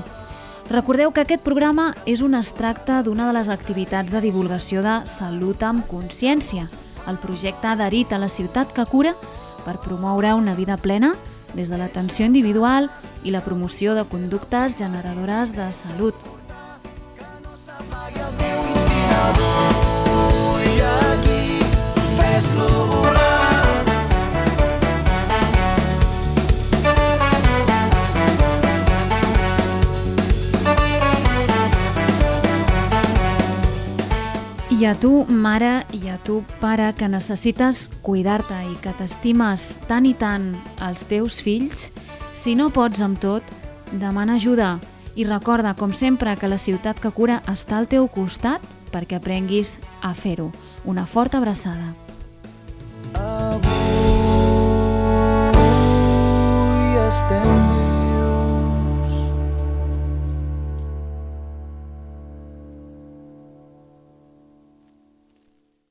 Recordeu que aquest programa és un extracte d'una de les activitats de divulgació de Salut amb Consciència, el projecte adherit a la ciutat que cura per promoure una vida plena des de l'atenció individual i la promoció de conductes generadores de salut. I a tu, mare, i a tu, pare, que necessites cuidar-te i que t'estimes tant i tant els teus fills, si no pots amb tot, demana ajuda. I recorda, com sempre, que la ciutat que cura està al teu costat perquè aprenguis a fer-ho. Una forta abraçada. Avui estem vius.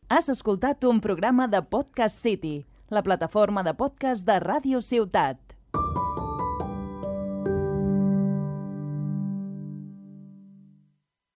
Has escoltat un programa de Podcast City, la plataforma de podcast de Ràdio Ciutat.